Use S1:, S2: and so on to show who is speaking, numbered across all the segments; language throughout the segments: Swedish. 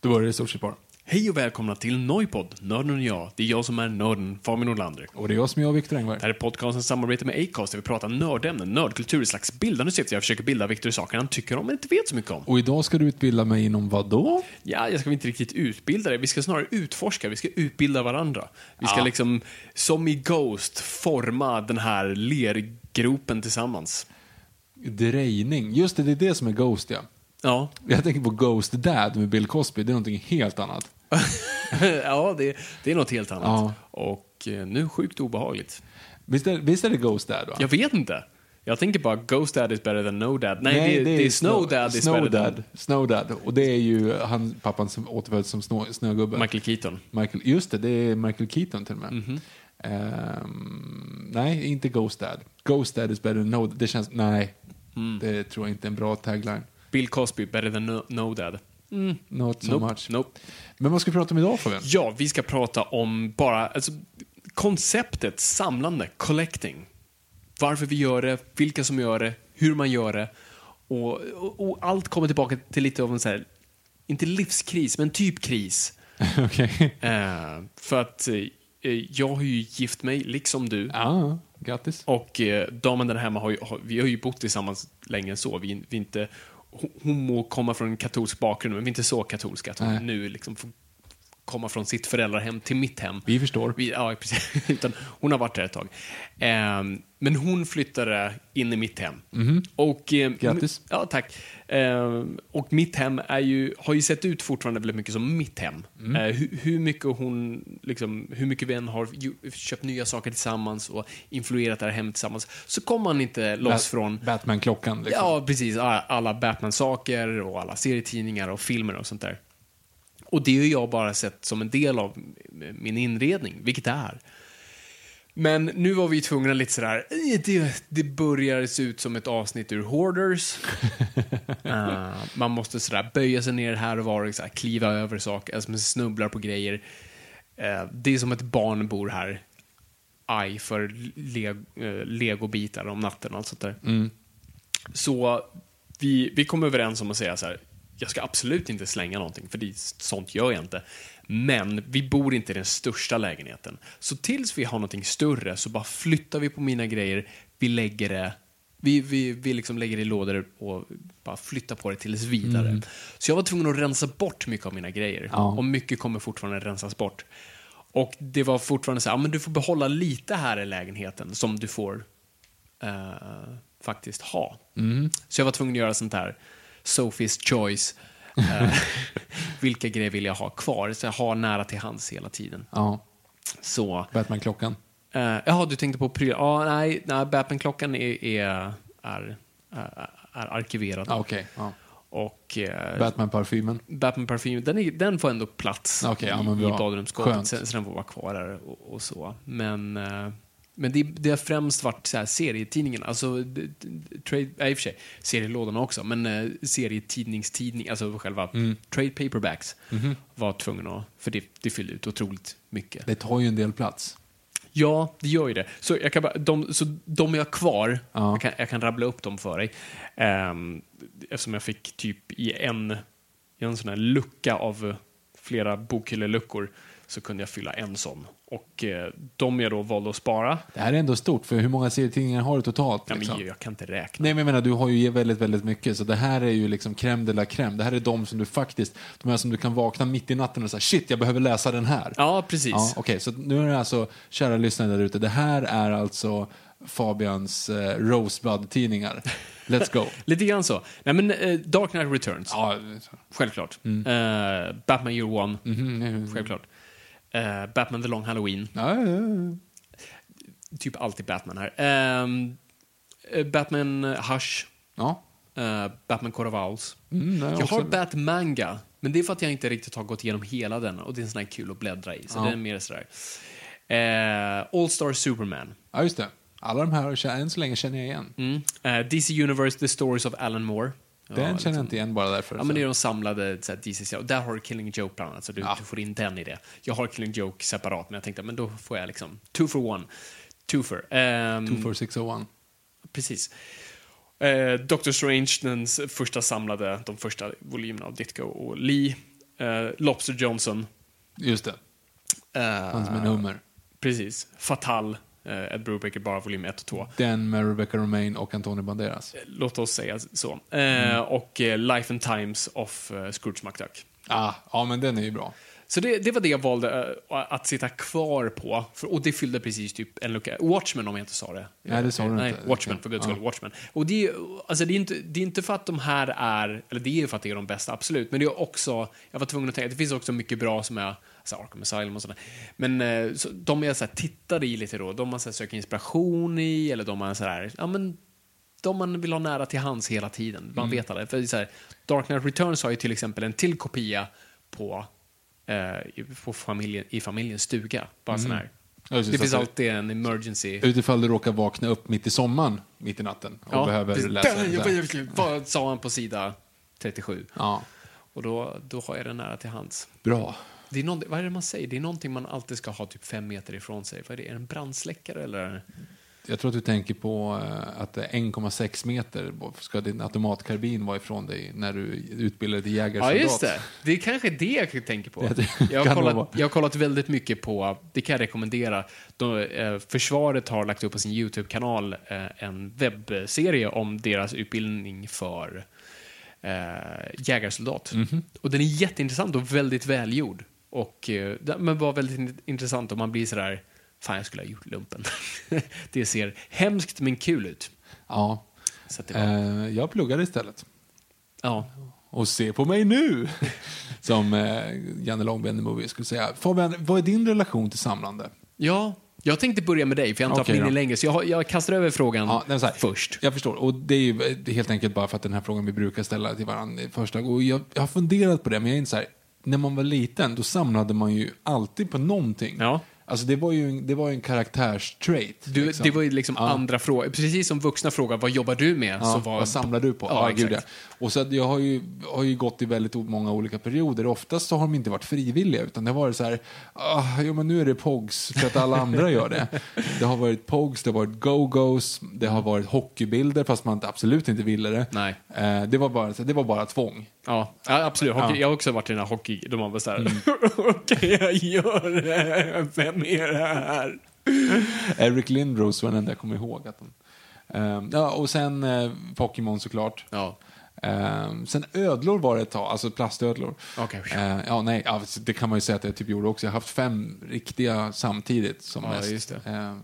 S1: Då börjar det i stort sett bara.
S2: Hej och välkomna till Noipod, Nörden och jag. Det är jag som är nörden, Fabian Nordlander.
S1: Och det är jag som är jag, Viktor Engberg.
S2: Det här är podcastens samarbete med Acast där vi pratar nördämnen, nördkultur, ett slags bildande syfte. Jag försöker bilda Viktor i saker han tycker om men inte vet så mycket om.
S1: Och idag ska du utbilda mig inom vad då?
S2: Ja, jag ska väl inte riktigt utbilda dig. Vi ska snarare utforska, vi ska utbilda varandra. Vi ska liksom, som i Ghost, forma den här lergropen tillsammans.
S1: Drejning. Just det, det är det som är Ghost, ja.
S2: Ja,
S1: Jag tänker på Ghost Dad med Bill Cosby. Det är någonting helt annat.
S2: ja det, det är något helt annat.
S1: Ja.
S2: Och eh, nu sjukt obehagligt.
S1: Visst är, visst är det Ghost Dad, va?
S2: Jag vet inte. Jag tänker bara Ghost Dad is better than No Dad. Nej, det, det, är Snow Dad is
S1: Snow
S2: better
S1: Dad.
S2: than
S1: Snow Dad. Och det är ju han, pappan som återföddes som snå, snögubbe.
S2: Michael Keaton.
S1: Michael, just det, det är Michael Keaton till och med.
S2: Mhm.
S1: Ehm, nej, inte Ghost Dad. Ghost Dad is better than no Det känns, nej.
S2: Mm.
S1: Det tror jag inte är en bra tagline.
S2: Bill Cosby better than No, no Dad.
S1: Not so
S2: Nope,
S1: much.
S2: nope.
S1: Men vad ska vi prata om idag Fabian?
S2: Ja, vi ska prata om bara alltså, konceptet samlande, collecting. Varför vi gör det, vilka som gör det, hur man gör det. Och, och, och allt kommer tillbaka till lite av en så här, inte livskris, men typ kris.
S1: Okej.
S2: Eh, för att eh, jag har ju gift mig, liksom du.
S1: Ja, grattis.
S2: Och eh, damen där hemma har ju, har, vi har ju bott tillsammans länge än så. Vi, vi inte, hon- må komma från en katolsk bakgrund, men vi är inte så katolska att hon
S1: Nej.
S2: nu liksom får komma från sitt föräldrahem till mitt hem.
S1: Vi förstår.
S2: Vi, ja, precis. Utan hon har varit där ett tag. Ehm, men hon flyttade in i mitt hem. Och, ehm,
S1: Mhm. Grattis.
S2: Ja, tack. Ehm, och mitt hem är ju, har ju sett ut fortfarande väldigt mycket som mitt hem.
S1: Mm.
S2: Eh, hur, hur mycket hon, liksom, hur mycket vi än har köpt nya saker tillsammans och influerat det här hemmet tillsammans, så kommer man inte loss
S1: Bat-
S2: från
S1: Batman-klockan liksom.
S2: Ja, precis. Alla- Alla Batman-saker och alla serietidningar och filmer och sånt där. Och det har jag bara sett som en del av min inredning, vilket det är. Men nu var vi tvungna lite sådär, "Eh, det, det börjar se ut som ett avsnitt ur Hoarders. Eh, man måste sådär böja sig ner här och var och sådär, kliva över saker, alltså man snubblar på grejer. Eh, det är som ett barn bor här, aj för le, eh, legobitar om natten och allt sånt där. Så vi, vi kom överens om att säga så här, jag ska absolut inte slänga någonting, för det, sånt gör jag inte. Men vi bor inte i den största lägenheten. Så tills vi har någonting större så bara flyttar vi på mina grejer, vi lägger det vi, vi, vi liksom lägger det i lådor och bara flyttar på det tills vidare. Så jag var tvungen att rensa bort mycket av mina grejer.
S1: Ja.
S2: Och mycket kommer fortfarande rensas bort. Och det var fortfarande så här, ja, men du får behålla lite här i lägenheten som du får eh, faktiskt ha. Så jag var tvungen att göra sånt här, Sophie's choice. Eh, vilka grejer vill jag ha kvar? Så jag har nära till hands hela tiden.
S1: Ja,
S2: Så,
S1: Batman-klockan.
S2: uh, jaha, du tänkte på prylar? Ja, nej, nej Batman-klockan är, är, är, är, är arkiverad.
S1: Ja, Okej. Ja.
S2: Och eh,
S1: Batman-parfymen.
S2: Batman-parfym, den, är- den får ändå plats
S1: ja,
S2: i,
S1: men
S2: i badrumsskåpet. Sen, sen den får vara kvar där och, och så. Men, eh, men det, det har främst varit så här, serietidningen, alltså trade, nej, i och för sig, serielådorna också, men eh, serietidningstidning, alltså själva
S1: Mm.
S2: trade paperbacks
S1: Mhm.
S2: var tvungen att, för det, det fyllde ut otroligt mycket.
S1: Det tar ju en del plats.
S2: Ja, det gör ju det. Så, jag kan bara, de, så de är jag kvar.
S1: Ja.
S2: Jag, kan, jag kan rabbla upp dem för dig. Um, eftersom jag fick typ i en, i en sån här lucka av flera bokhylleluckor så kunde jag fylla en sån. Och eh, de jag då valde att spara,
S1: Det här är ändå stort, för hur många serietidningar har du totalt?
S2: ja,
S1: liksom?
S2: men jag kan inte räkna.
S1: Nej, men jag menar, du har ju väldigt, väldigt mycket, så det här är ju liksom crème de la crème. Det här är de som du faktiskt, de här som du kan vakna mitt i natten och säga shit, jag behöver läsa den här.
S2: Ja, precis.
S1: Ja, Okej, så nu är det alltså, kära lyssnare där ute, det här är alltså Fabians eh, Rosebud-tidningar. Let's go.
S2: Lite grann så. Nej, men eh, Dark Knight Returns,
S1: ja,
S2: självklart. Eh, Batman Year One,
S1: mhm,
S2: självklart. Eh, Batman The Long Halloween.
S1: ja, ja, ja.
S2: Typ alltid Batman här. Eh, Batman Hush.
S1: ja.
S2: eh, Batman Owls.
S1: Mm, nej,
S2: jag
S1: också-
S2: har Batmanga, men det är för att jag inte riktigt har gått igenom hela den och det är en sån här kul att bläddra i. Så
S1: Ja.
S2: det är mer sådär. Eh, All Star Superman.
S1: ja, just det. Alla de här, än så länge känner jag igen.
S2: Mm. DC Universe The Stories of Alan Moore.
S1: Den
S2: Ja,
S1: känner jag
S2: liksom-
S1: inte igen bara därför.
S2: Ja, men det är de samlade så här, DC, och där har du Killing Joke bland annat, så du,
S1: Ja.
S2: du får in den i det. Jag har Killing Joke separat, men jag tänkte men då får jag liksom two for one. Twofer. Um,
S1: 24601.
S2: Precis. Eh, Doctor Strange, den första samlade, de första volymerna av Ditko och Lee. Eh, Lobster Johnson.
S1: Just det,
S2: Eh,
S1: hans med nummer.
S2: Precis. Fatal, Ed Brubaker, bara volym 1 och 2.
S1: Den med Rebecca Romaine och Antonio Banderas.
S2: Låt oss säga så. Eh, Och eh, Life and Times of eh, Scrooge McDuck.
S1: Ah, ja, men den är ju bra.
S2: Så det, det var det jag valde eh, att sitta kvar på. För, och det fyllde precis typ en lucka. Watchmen om jag inte sa det.
S1: Nej, det sa du
S2: Nej,
S1: inte.
S2: Watchmen, för guds
S1: Ja.
S2: skull. Watchmen. Och det, är- alltså, det, är inte, det är inte för att de här är, eller det är ju för att det är de bästa, absolut. Men det är också, jag var tvungen att tänka, det finns också mycket bra som är, alltså Arkham Asylum och sådär. Men eh, så, de jag så här, tittade i lite då, de man så söker inspiration i, eller de man så här, ja men de man vill ha nära till hands hela tiden. Man vet alla. För så här, Dark Knight Returns har ju till exempel en till kopia på, eh, på familjen, i familjens stuga. Bara sån här.
S1: Ja,
S2: Det
S1: så
S2: finns
S1: att
S2: alltid en emergency.
S1: Utifall du råkar vakna upp mitt i sommaren, mitt i natten, och behöver
S2: precis.
S1: läsa så
S2: Vad sa han på sida 37?
S1: Ja,
S2: Och då, då har jag den nära till hands.
S1: bra.
S2: Det är någon, vad är det man säger? Det är någonting man alltid ska ha typ fem meter ifrån sig. Vad är det? Är det en brandsläckare eller?
S1: Jag tror att du tänker på eh, att det är 1,6 meter ska din automatkarbin vara ifrån dig när du utbildar dig till
S2: Ja,
S1: jägarsoldat.
S2: just det. Det är kanske det jag tänker på. Jag har, kollat, jag har kollat väldigt mycket på, det kan jag rekommendera, de, eh, Försvaret har lagt upp på sin YouTube-kanal eh, en webbserie om deras utbildning för eh, jägarsoldat.
S1: Mhm.
S2: Och den är jätteintressant och väldigt välgjord. Och, eh, men var väldigt in- intressant och man blir sådär, fan jag skulle ha gjort lumpen. det ser hemskt men kul ut.
S1: Ja.
S2: Så det var,
S1: Eh, jag pluggar istället.
S2: ja.
S1: Och se på mig nu! Som eh, Janne Långben i Movie skulle säga. Fabian, vad är din relation till samlande?
S2: Ja, jag tänkte börja med dig, för jag har inte
S1: Okej
S2: haft längre, så jag, jag kastar över frågan
S1: Ja, här,
S2: först.
S1: Jag förstår. Och det är ju helt enkelt bara för att den här frågan vi brukar ställa till varandra första Och jag, jag har funderat på det, men jag är inte så här, när man var liten, då samlade man ju alltid på någonting.
S2: Ja.
S1: Alltså det var ju en, det var en karaktärstrait.
S2: Du,
S1: liksom.
S2: Det var ju liksom
S1: Ja.
S2: andra frågor. Precis som vuxna frågar vad jobbar du med?
S1: Ja,
S2: så var,
S1: Vad samlar du på?
S2: Ja,
S1: Ja. Och så jag har ju, har ju gått i väldigt många olika perioder. Oftast så har de inte varit frivilliga, utan det har varit så här, ah, jo men nu är det POGs för att alla andra gör det. Det har varit POGs, det har varit Go-Go's, det har varit hockeybilder fast man absolut inte ville det.
S2: Nej.
S1: Eh, det, var bara, det var bara tvång.
S2: Ja, ja absolut. Hockey,
S1: Ja. Mm.
S2: Jag har också varit i den här hockey... De har bara såhär, okej jag gör det. Vem är det här?
S1: Eric Lindros var den enda jag kommer ihåg. Att de, eh, ja, och sen eh, Pokémon såklart.
S2: Ja.
S1: Eh, sen ödlor var det ett tag, alltså plastödlor.
S2: Okej.
S1: Eh, ja, nej, ja, det kan man ju säga att jag typ gjorde också. Jag har haft fem riktiga samtidigt som
S2: Ja,
S1: mest. Eh,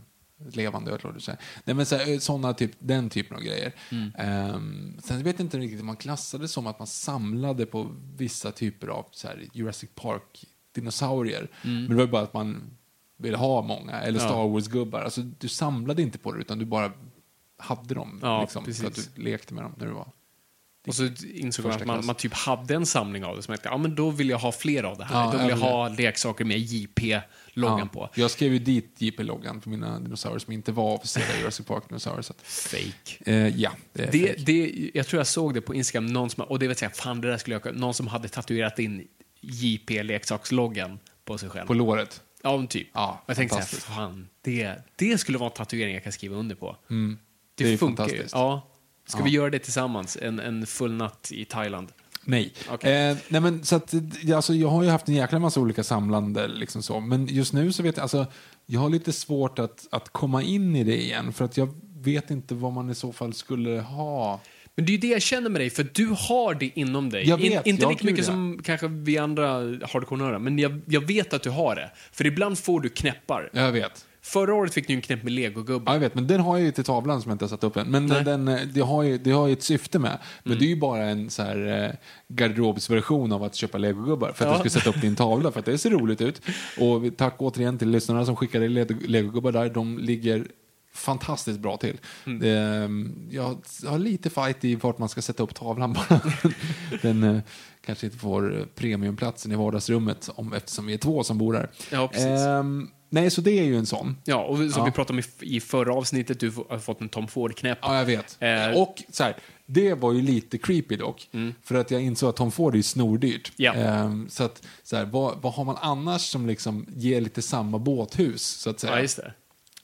S1: levande ödlor. Så. Nej, men så, här, såna typ, den typen av grejer.
S2: Mm.
S1: Eh, sen vet jag inte riktigt om man klassade som att man samlade på vissa typer av så här, Jurassic Park-dinosaurier. Men det var bara att man ville ha många, eller.
S2: Ja.
S1: Star Wars-gubbar. Alltså, du samlade inte på det, utan du bara hade dem.
S2: Ja,
S1: liksom, för att
S2: precis.
S1: du lekte med dem när du var
S2: Och så insåg man att man, man typ hade en samling av det. Som jag tänkte, ja men då vill jag ha fler av det här.
S1: Ja,
S2: då vill jag
S1: vill
S2: ha leksaker med JP-loggan på.
S1: Jag skrev ju dit JP-loggan på mina dinosaurier som inte var officiella Jurassic Park-dinosaurier.
S2: Fake.
S1: Eh, ja, det är
S2: Det,
S1: fake.
S2: det, jag tror jag såg det på Instagram, någon som, och det vet jag, fan det där skulle jag, någon som hade tatuerat in JP-leksaksloggan på sig själv.
S1: På låret.
S2: Ja, men typ.
S1: Ja,
S2: jag tänkte såhär,
S1: fantastiskt.
S2: fan, det, det skulle vara en tatuering jag kan skriva under på. Det,
S1: Mm. Det är
S2: funkar ju. Ja. Ska
S1: Ja.
S2: vi göra det tillsammans? En, en full natt i Thailand?
S1: Nej.
S2: Okej.
S1: Eh, nej men, så att, alltså, jag har ju haft en jäkla massa olika samlande, liksom så. men just nu så vet jag, alltså, jag har lite svårt att, att komma in i det igen, för att jag vet inte vad man i så fall skulle ha.
S2: Men det är ju det jag känner med dig, för du har det inom dig.
S1: Jag vet,
S2: inte
S1: ja,
S2: lika mycket
S1: ja.
S2: som kanske vi andra hardcore men jag, jag vet att du har det. För ibland får du knäppar.
S1: Jag vet.
S2: Förra året fick du en knäpp med legogubbar.
S1: Ja, jag vet, men den har jag ju till tavlan som jag inte har satt upp än. Men
S2: Nej.
S1: den, eh, det, har ju, det har ju ett syfte med. Men det är ju bara en så här, eh, garderobsversion av att köpa legogubbar. För att
S2: Ja.
S1: du ska sätta upp din tavla, för att det ser roligt ut. Och tack återigen till lyssnarna som skickade le- legogubbar där. De ligger fantastiskt bra till. Det, eh, jag har lite fight i vart man ska sätta upp tavlan bara. Den eh, kanske inte får premiumplatsen i vardagsrummet om, eftersom vi är två som bor här.
S2: Ja.
S1: Ehm, nej, så det är ju en sån.
S2: Ja, och som
S1: Ja.
S2: vi pratade om i, i förra avsnittet, du har fått en Tom Ford-knäpp.
S1: Ja, jag vet.
S2: Eh,
S1: och så här, det var ju lite creepy dock. För att jag insåg att Tom Ford är ju snordyrt.
S2: Ja.
S1: Ehm, så att, så här, vad, vad har man annars som liksom ger lite samma båthus, så att säga?
S2: Ja.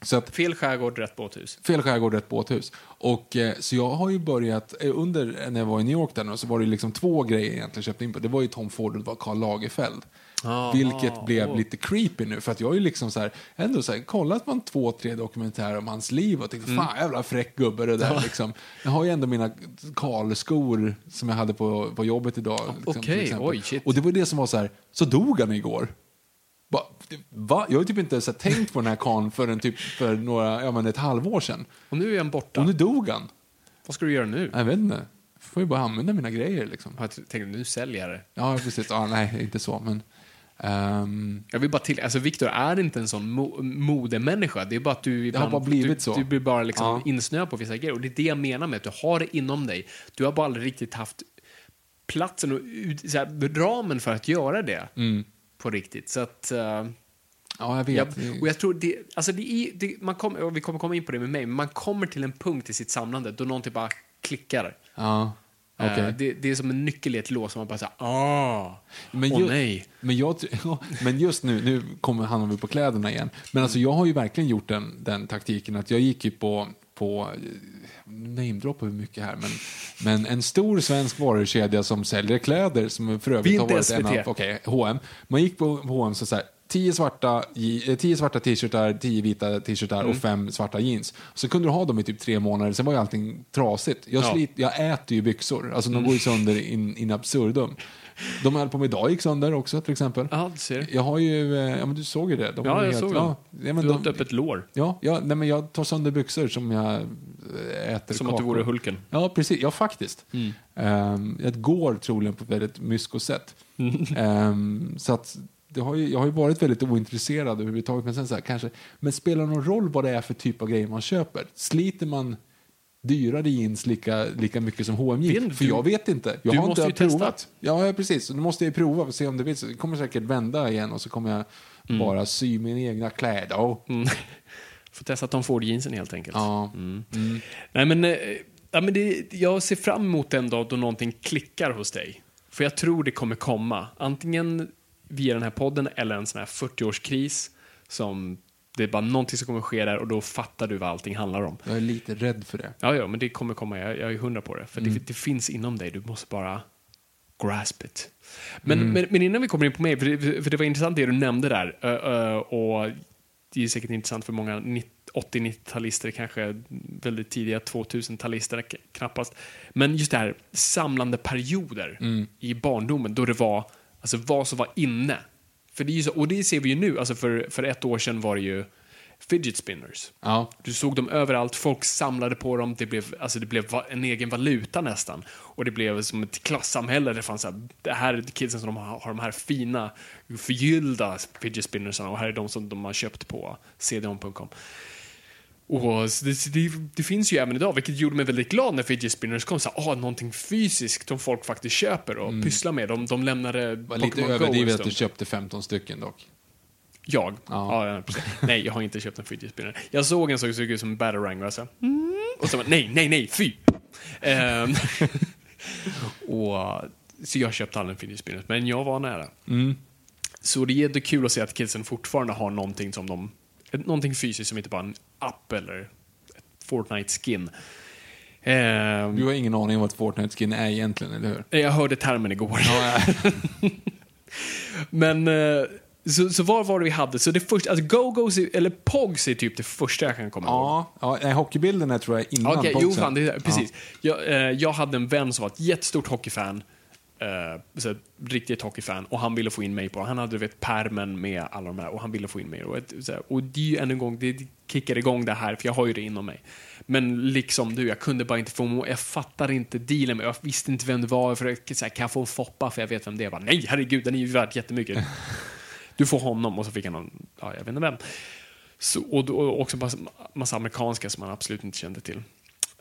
S1: Så att,
S2: Fel skärgård, rätt båthus.
S1: fel skärgård, rätt båthus. Och, eh, så jag har ju börjat, eh, under när jag var i New York där nu, så var det liksom två grejer jag egentligen köpte in på. Det var ju Tom Ford och det var Karl Lagerfeld.
S2: Ah,
S1: Vilket blev
S2: åh.
S1: lite creepy nu, för att jag har ju liksom så här, ändå så här, kollat på en två, tre dokumentärer om hans liv och tänkte,
S2: Mm.
S1: fan jävla fräck gubbe det där liksom. Jag har ju ändå mina Karl-skor som jag hade på, på jobbet idag. Liksom,
S2: okej,
S1: exempel.
S2: oj, shit.
S1: Och det var det som var så här, så dog han igår. Va? Jag har typ inte så tänkt på den här karln förrän typ för några, ja men ett halvår sedan.
S2: Och nu är han borta.
S1: Och nu dog han.
S2: Vad ska du göra nu?
S1: Jag vet inte. Får ju bara använda mina grejer liksom.
S2: Jag tänkte, nu säljer jag det.
S1: Ja, precis. Ja, nej, inte så, men... ehm,
S2: Jag vill bara till, alltså Viktor är inte en sån mo modemänniska. Det är bara att du ibland,
S1: bara blivit
S2: du,
S1: så.
S2: du blir bara liksom
S1: Ja.
S2: insnöad på vissa grejer. Och det är det jag menar med att du har det inom dig. Du har bara aldrig riktigt haft platsen och ut, så här, ramen för att göra det
S1: mm.
S2: På riktigt. Så att... eh,
S1: Ja, jag vet.
S2: jag, och jag tror det, alltså det det, man kommer, och vi kommer komma in på det med mig, men man kommer till en punkt i sitt samlande då någonting bara klickar.
S1: Ja.
S2: Eh, det, det är som en nyckel i ett lås som man bara säger ah,
S1: Men
S2: åh nej.
S1: Men, jag, ja, men just nu, nu kommer vi på kläderna igen. Men alltså jag har ju verkligen gjort den, den taktiken att jag gick ju på, på namedroppar vi mycket här, men, men en stor svensk varukedja som säljer kläder som för övrigt har varit en av, okej, H&M. Man gick på H&M så, så här, tio svarta, eh, tio svarta t-shirtar, tio vita t-shirtar
S2: Mm.
S1: och fem svarta jeans. Så kunde du ha dem i typ tre månader, sen var ju allting trasigt. Jag,
S2: Ja.
S1: slit, jag äter ju byxor, alltså de går ju sönder in, in absurdum. De jag höll på med idag gick sönder också till exempel.
S2: Ja, du ser.
S1: Jag har ju, eh, ja men du såg ju det. De
S2: Ja, jag såg
S1: ja, ja, men
S2: Du har
S1: de,
S2: ett öppet lår.
S1: Ja, ja nej, men jag tar sönder byxor som jag eh, äter
S2: Som att du
S1: kakor.
S2: vore Hulken.
S1: Ja, precis. Ja, faktiskt.
S2: Mm.
S1: Um, jag går troligen på ett väldigt mysko-sätt. Ehm, så att det har ju, jag har ju varit väldigt ointresserad överhuvudtaget. Men sen så här, kanske, men spelar det någon roll vad det är för typ av grejer man köper? Sliter man dyrare jeans lika, lika mycket som H&M gick? För
S2: du-
S1: jag vet inte. Jag
S2: du
S1: har
S2: måste
S1: inte
S2: ju testa.
S1: provat. Ja, ja, precis. Nu måste jag ju prova och se om det vill. Så det kommer säkert vända igen och så kommer jag bara sy mina egna kläder.
S2: Mm. Får testa Tom Ford-jeansen helt enkelt.
S1: Ja.
S2: Nej, men, eh, ja, men det, jag ser fram emot den dag då någonting klickar hos dig. För jag tror det kommer komma. Antingen via den här podden eller en sån här 40-årskris som det är bara någonting som kommer ske där och då fattar du vad allting handlar om.
S1: Jag är lite rädd för det.
S2: Ja, ja, men det kommer komma. Jag, jag är hundra på det. För
S1: Mm.
S2: det, det finns inom dig. Du måste bara grasp it. Men,
S1: Mm.
S2: men, men innan vi kommer in på mig, för det, för det var intressant det du nämnde där. Ö, ö, och det är säkert intressant för många 80-90-talister, kanske väldigt tidiga 2000-talister k- knappast. Men just det här samlande perioder
S1: Mm.
S2: i barndomen då det var, alltså vad som var inne. För det är så, och det ser vi ju nu, alltså för, för ett år sedan var det ju fidget spinners.
S1: Ja.
S2: Du såg dem överallt, folk samlade på dem, det blev, alltså det blev en egen valuta nästan. Och det blev som ett klassamhälle, det fanns så här, det här är kidsen som de har, har de här fina, förgyllda fidget spinnersarna och här är de som de har köpt på cdon.com. Och så det, det, det finns ju även idag, vilket gjorde mig väldigt glad när fidget spinners kom. Så här, ah, någonting fysiskt som folk faktiskt köper och pysslar med. De, de lämnade
S1: Mm. var lite
S2: Go
S1: överdrivet att du köpte 15 stycken dock.
S2: Jag?
S1: Ja.
S2: Ja. Nej, jag har inte köpt en fidget spinner. Jag såg en som såg ut som en batarang och så, mm. och så bara, nej, nej, nej, fy! Ehm, och, så jag köpte aldrig en fidget spinner, men jag var nära.
S1: Mm.
S2: Så det är jättekul att se att kidsen fortfarande har någonting som de, någonting fysiskt som inte bara en app eller ett Fortnite-skin. Eh,
S1: Du har ingen aning om vad ett Fortnite-skin är egentligen, eller hur?
S2: jag hörde termen igår.
S1: Ja,
S2: Men eh, så, så vad var det vi hade? Så det första, alltså Go-Go's, är- eller Pogs är typ det första jag kan komma ihåg.
S1: ja, ja nej, hockeybilden är tror jag innan
S2: Okej, jo
S1: boxen.
S2: fan, det är, precis. Jag, eh, jag hade en vän som var ett jättestort hockeyfan. Eh, riktigt hockeyfan. Och han ville få in mig på Han hade du vet, permen med alla de här och han ville få in mig. Och, ett, och det är ju än en gång, det kickar igång det här, för jag har ju det inom mig. Men liksom du, jag kunde bara inte få jag fattar inte dealen med, jag visste inte vem det var, för jag, kan jag få en Foppa för jag vet vem det är? Jag bara, nej herregud, den är ju värd jättemycket. Du får honom och så fick han någon, ja jag vet inte vem. Så, och, då- och också massa, massa amerikanska som man absolut inte kände till.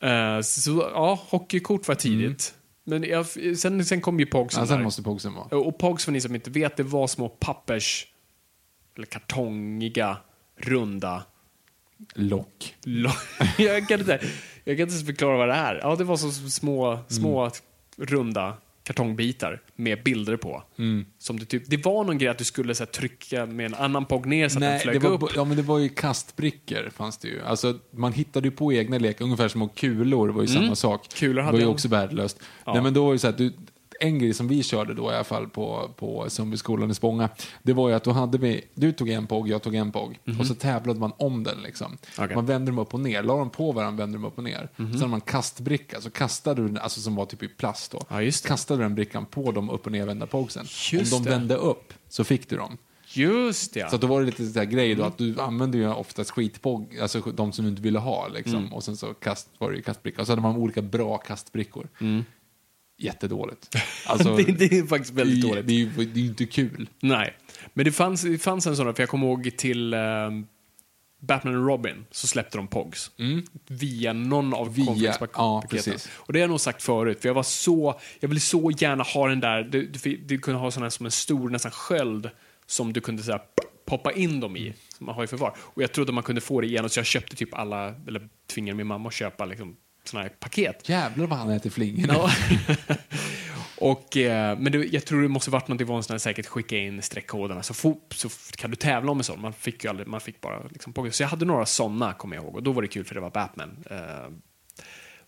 S2: Eh, så ja, hockeykort var tidigt. Men jag, sen, sen kom ju Pogsen
S1: Ja, sen
S2: där.
S1: måste boxen vara.
S2: Och Pogs för ni som inte vet, det var små pappers, eller kartongiga, runda
S1: Lock.
S2: lo- jag, kan inte, jag kan inte förklara vad det är. Ja, det var så små, små
S1: Mm.
S2: runda kartongbitar med bilder på.
S1: Mm.
S2: Som du typ, det var någon grej att du skulle så här, trycka med en annan pog ner så att den flög
S1: det var,
S2: upp.
S1: ja, men det var ju kastbrickor fanns det ju. Alltså, man hittade ju på egna lekar, ungefär som kulor var ju samma sak.
S2: Mm. Kulor
S1: det
S2: hade
S1: var ju också värdelöst.
S2: Ja.
S1: Nej, men då var det så att du, en grej som vi körde då i alla fall på, på Sundbyskolan i Spånga, det var ju att då hade vi, du tog en POG, jag tog en POG, och så tävlade man om den liksom.
S2: Mhm.
S1: Man vände dem upp och ner, la dem på varandra, vände dem upp och ner. Sen hade man kastbricka, så kastade du den, alltså som var typ i plast då,
S2: Ja, just det.
S1: kastade du den brickan på de upp och nervända POGsen.
S2: Just
S1: om de
S2: det.
S1: vände upp så fick du dem.
S2: Just det, ja.
S1: Så då var det lite så här grej
S2: Mm.
S1: då att du använde ju oftast skitpogg, alltså de som du inte ville ha liksom.
S2: Mm.
S1: Och sen så kast, var det ju kastbricka. Och så hade man olika bra kastbrickor. Jättedåligt. Alltså,
S2: Mm. det, det är faktiskt väldigt dåligt.
S1: Det är det är ju inte kul.
S2: Nej, men det fanns, det fanns en sån, för jag kommer ihåg till eh, Batman och Robin så släppte de Pogs. Via någon av
S1: Mm.
S2: Konferenspaketen.
S1: ja, precis.
S2: Och det har jag nog sagt förut, för jag var så, jag ville så gärna ha den där, du, du, du kunde ha sån här som en stor nästan sköld som du kunde här, poppa in dem i, som man har i förvar. Och jag trodde man kunde få det igenom, så jag köpte typ alla, eller tvingade min mamma att köpa liksom, såna här paket.
S1: Jävlar vad han äter flingor.
S2: Ja. och, eh, men det, jag tror det måste varit något, sån här säkert skicka in streckkoderna så, fort, så kan du tävla om en sån. Man fick ju aldrig, man fick bara liksom på. Så jag hade några såna kommer jag ihåg och då var det kul för det var Batman. Eh,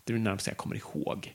S2: det är det närmaste jag kommer ihåg.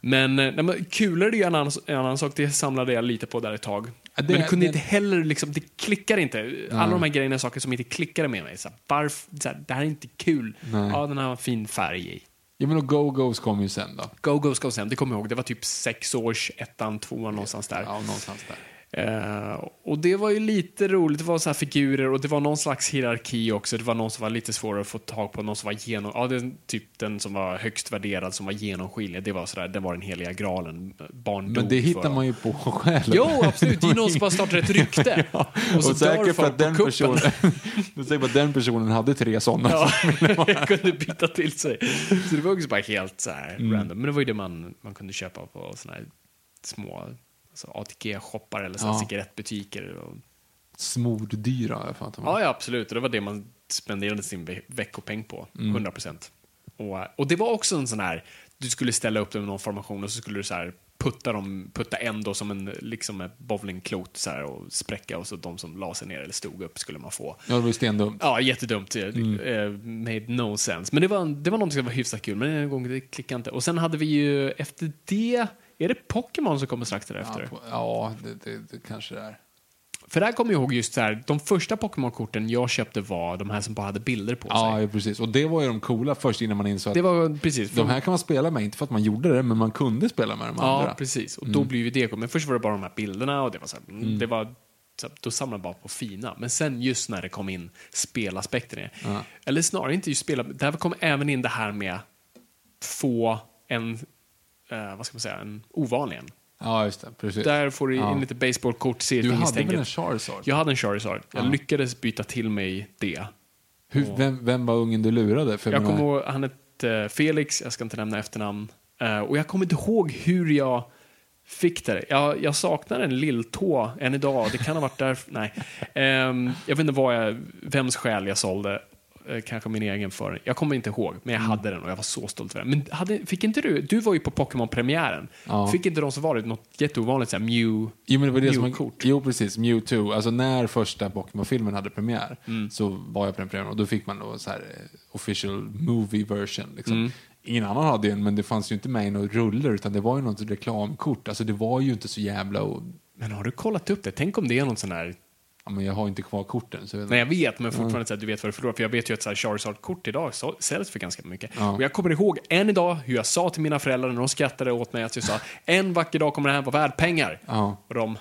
S2: Men, eh, nej, men kulor är ju en annan, en annan sak, det samlade jag lite på där ett tag.
S1: Det-
S2: men det kunde
S1: det-
S2: inte heller, liksom, det klickar inte. Alla de här grejerna saker som inte klickade med mig. Så här, varf, så här, det här är inte kul.
S1: Nej.
S2: Ja, den här har en fin färg i.
S1: Ja men och Go-Go's kom ju sen då.
S2: Go Go Go Sam, det kommer jag ihåg. Det var typ sex års, ettan, tvåan någonstans där.
S1: Ja, någonstans där.
S2: Eh, och det var ju lite roligt. Det var så här figurer och det var någon slags hierarki också. Det var någon som var lite svårare att få tag på. Någon som var genom... Ja, det, typ den som var högst värderad, som var genomskinlig. Det var sådär, det var den heliga graalen. Barn
S1: Men det hittar man ju på själv.
S2: Jo, absolut. Det är någon som bara startar ett rykte.
S1: Och,
S2: så dör
S1: säkert för att den personen, är säkert att den personen hade tre sådana.
S2: Ja, kunde byta till sig. Så det var också bara helt så
S1: Mm.
S2: random. Men det var ju det man, man kunde köpa på såna här små ATG-shoppar eller så
S1: Ja.
S2: cigarettbutiker. Och,
S1: Smorddyra jag fattat.
S2: ja, ja, absolut. Och det var det man spenderade sin ve- veckopeng på.
S1: Mm.
S2: 100 procent. Och, och det var också en sån här, du skulle ställa upp dem i någon formation och så skulle du så här putta, dem, putta en då som en liksom en bowlingklot så här och spräcka och så de som la sig ner eller stod upp skulle man få.
S1: Ja, det var ju stendumt.
S2: Ja, jättedumt.
S1: Mm.
S2: Eh, made no sense. Men det var, det var någonting som var hyfsat kul, men en gång det klickade inte. Och sen hade vi ju efter det, är det Pokémon som kommer strax därefter?
S1: Ja, ja det, det, det kanske det är.
S2: För där kommer jag ihåg just så här, de första Pokémon-korten jag köpte var de här som bara hade bilder på
S1: Ja,
S2: sig.
S1: ja, precis. Och det var ju de coola först innan man insåg att
S2: Det var precis.
S1: de här kan man spela med, inte för att man gjorde det, men man kunde spela med de
S2: Ja,
S1: andra.
S2: precis. Och
S1: Mm.
S2: då blev ju det Men först var det bara de här bilderna och det var så här, mm. det var så då samlade man bara på fina. Men sen just när det kom in spelaspekten.
S1: Ja.
S2: Eller snarare inte just spela, där kom även in det här med få en, eh, vad ska man säga, en ovanlig en.
S1: Ja, just det. Precis.
S2: Där får du in
S1: Ja.
S2: lite baseballkort,
S1: du hade väl en Charizard?
S2: Jag hade en Charizard. Jag
S1: Ja.
S2: lyckades byta till mig det.
S1: Hur, vem, vem var ungen du lurade? För
S2: Jag kommer ihåg, han hette Felix, jag ska inte nämna efternamn. Eh, och jag kommer inte ihåg hur jag fick det. Jag, jag saknar en lilltå än idag. Det kan ha varit där. Nej. Ehm, jag vet inte vad jag, vems själ jag sålde. Eh, kanske min egen för Jag kommer inte ihåg, men jag hade den och jag var så stolt över den. Men hade, fick inte du, du var ju på Pokémon-premiären.
S1: Ja.
S2: Fick inte de som varit något jätteovanligt såhär Mew,
S1: Jo, men det var det som
S2: Mew-kort?
S1: Jo, precis. Mewtwo. Alltså när första Pokémon-filmen hade premiär
S2: Mm.
S1: så var jag på den premiären och då fick man då så här eh, official movie version. Liksom.
S2: Mm.
S1: Ingen annan hade en, men det fanns ju inte med i några ruller utan det var ju något reklamkort. Alltså det var ju inte så jävla... Och,
S2: Men har du kollat upp det? Tänk om det är någon sån här...
S1: ja, men jag har inte kvar korten. Så jag vet
S2: Nej, jag vet, men fortfarande så att du vet vad du förlorar. För jag vet ju att så här Charizard-kort idag så, säljs för ganska mycket.
S1: Ja.
S2: Och jag kommer ihåg än idag hur jag sa till mina föräldrar när de skrattade åt mig att jag sa en vacker dag kommer det här vara värd pengar.
S1: Ja.
S2: Och de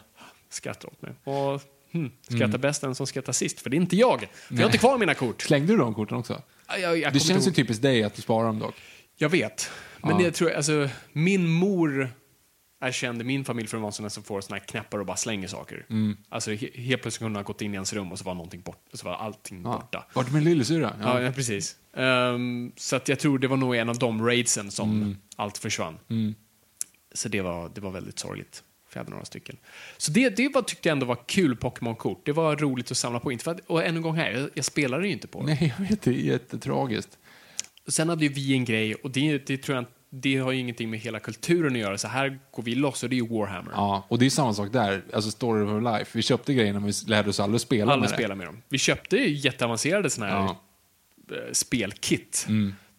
S2: skrattade åt mig. Och hmm, skrattar bäst den som skrattar sist, för det är inte jag. För jag har inte kvar mina kort.
S1: Slängde du de korten också?
S2: Jag, jag, jag
S1: Det känns ju typiskt dig att du sparar dem dock.
S2: Jag vet. Men
S1: Ja.
S2: det tror jag, alltså, min mor är känd i min familj för att vara sån som får såna här knappar och bara slänger saker.
S1: Mm.
S2: Alltså he, helt plötsligt kunde hon ha gått in i ens rum och så var någonting bort, så var allting
S1: Ja.
S2: borta.
S1: Vart är min lillasyrra?
S2: Ja, ja precis. Ehm, så att jag tror det var nog en av de raidsen som
S1: Mm.
S2: allt försvann. Så det var, det var väldigt sorgligt. För jag hade några stycken. Så det, det var, tyckte jag ändå var kul Pokémon-kort. Det var roligt att samla på. Inte för att, och än en gång här, jag, jag spelade ju inte på det.
S1: Nej, jag vet. Det är jättetragiskt.
S2: Sen hade ju vi en grej, och det, det tror jag inte- det har ju ingenting med hela kulturen att göra. Så här går vi loss och det är ju Warhammer.
S1: Ja, och det är samma sak där. Alltså Story of Our Life. Vi köpte grejerna men vi lärde oss aldrig spela
S2: Alla
S1: med det.
S2: spelar med dem. Vi köpte ju jätteavancerade såna här
S1: Ja.
S2: eh, spelkit.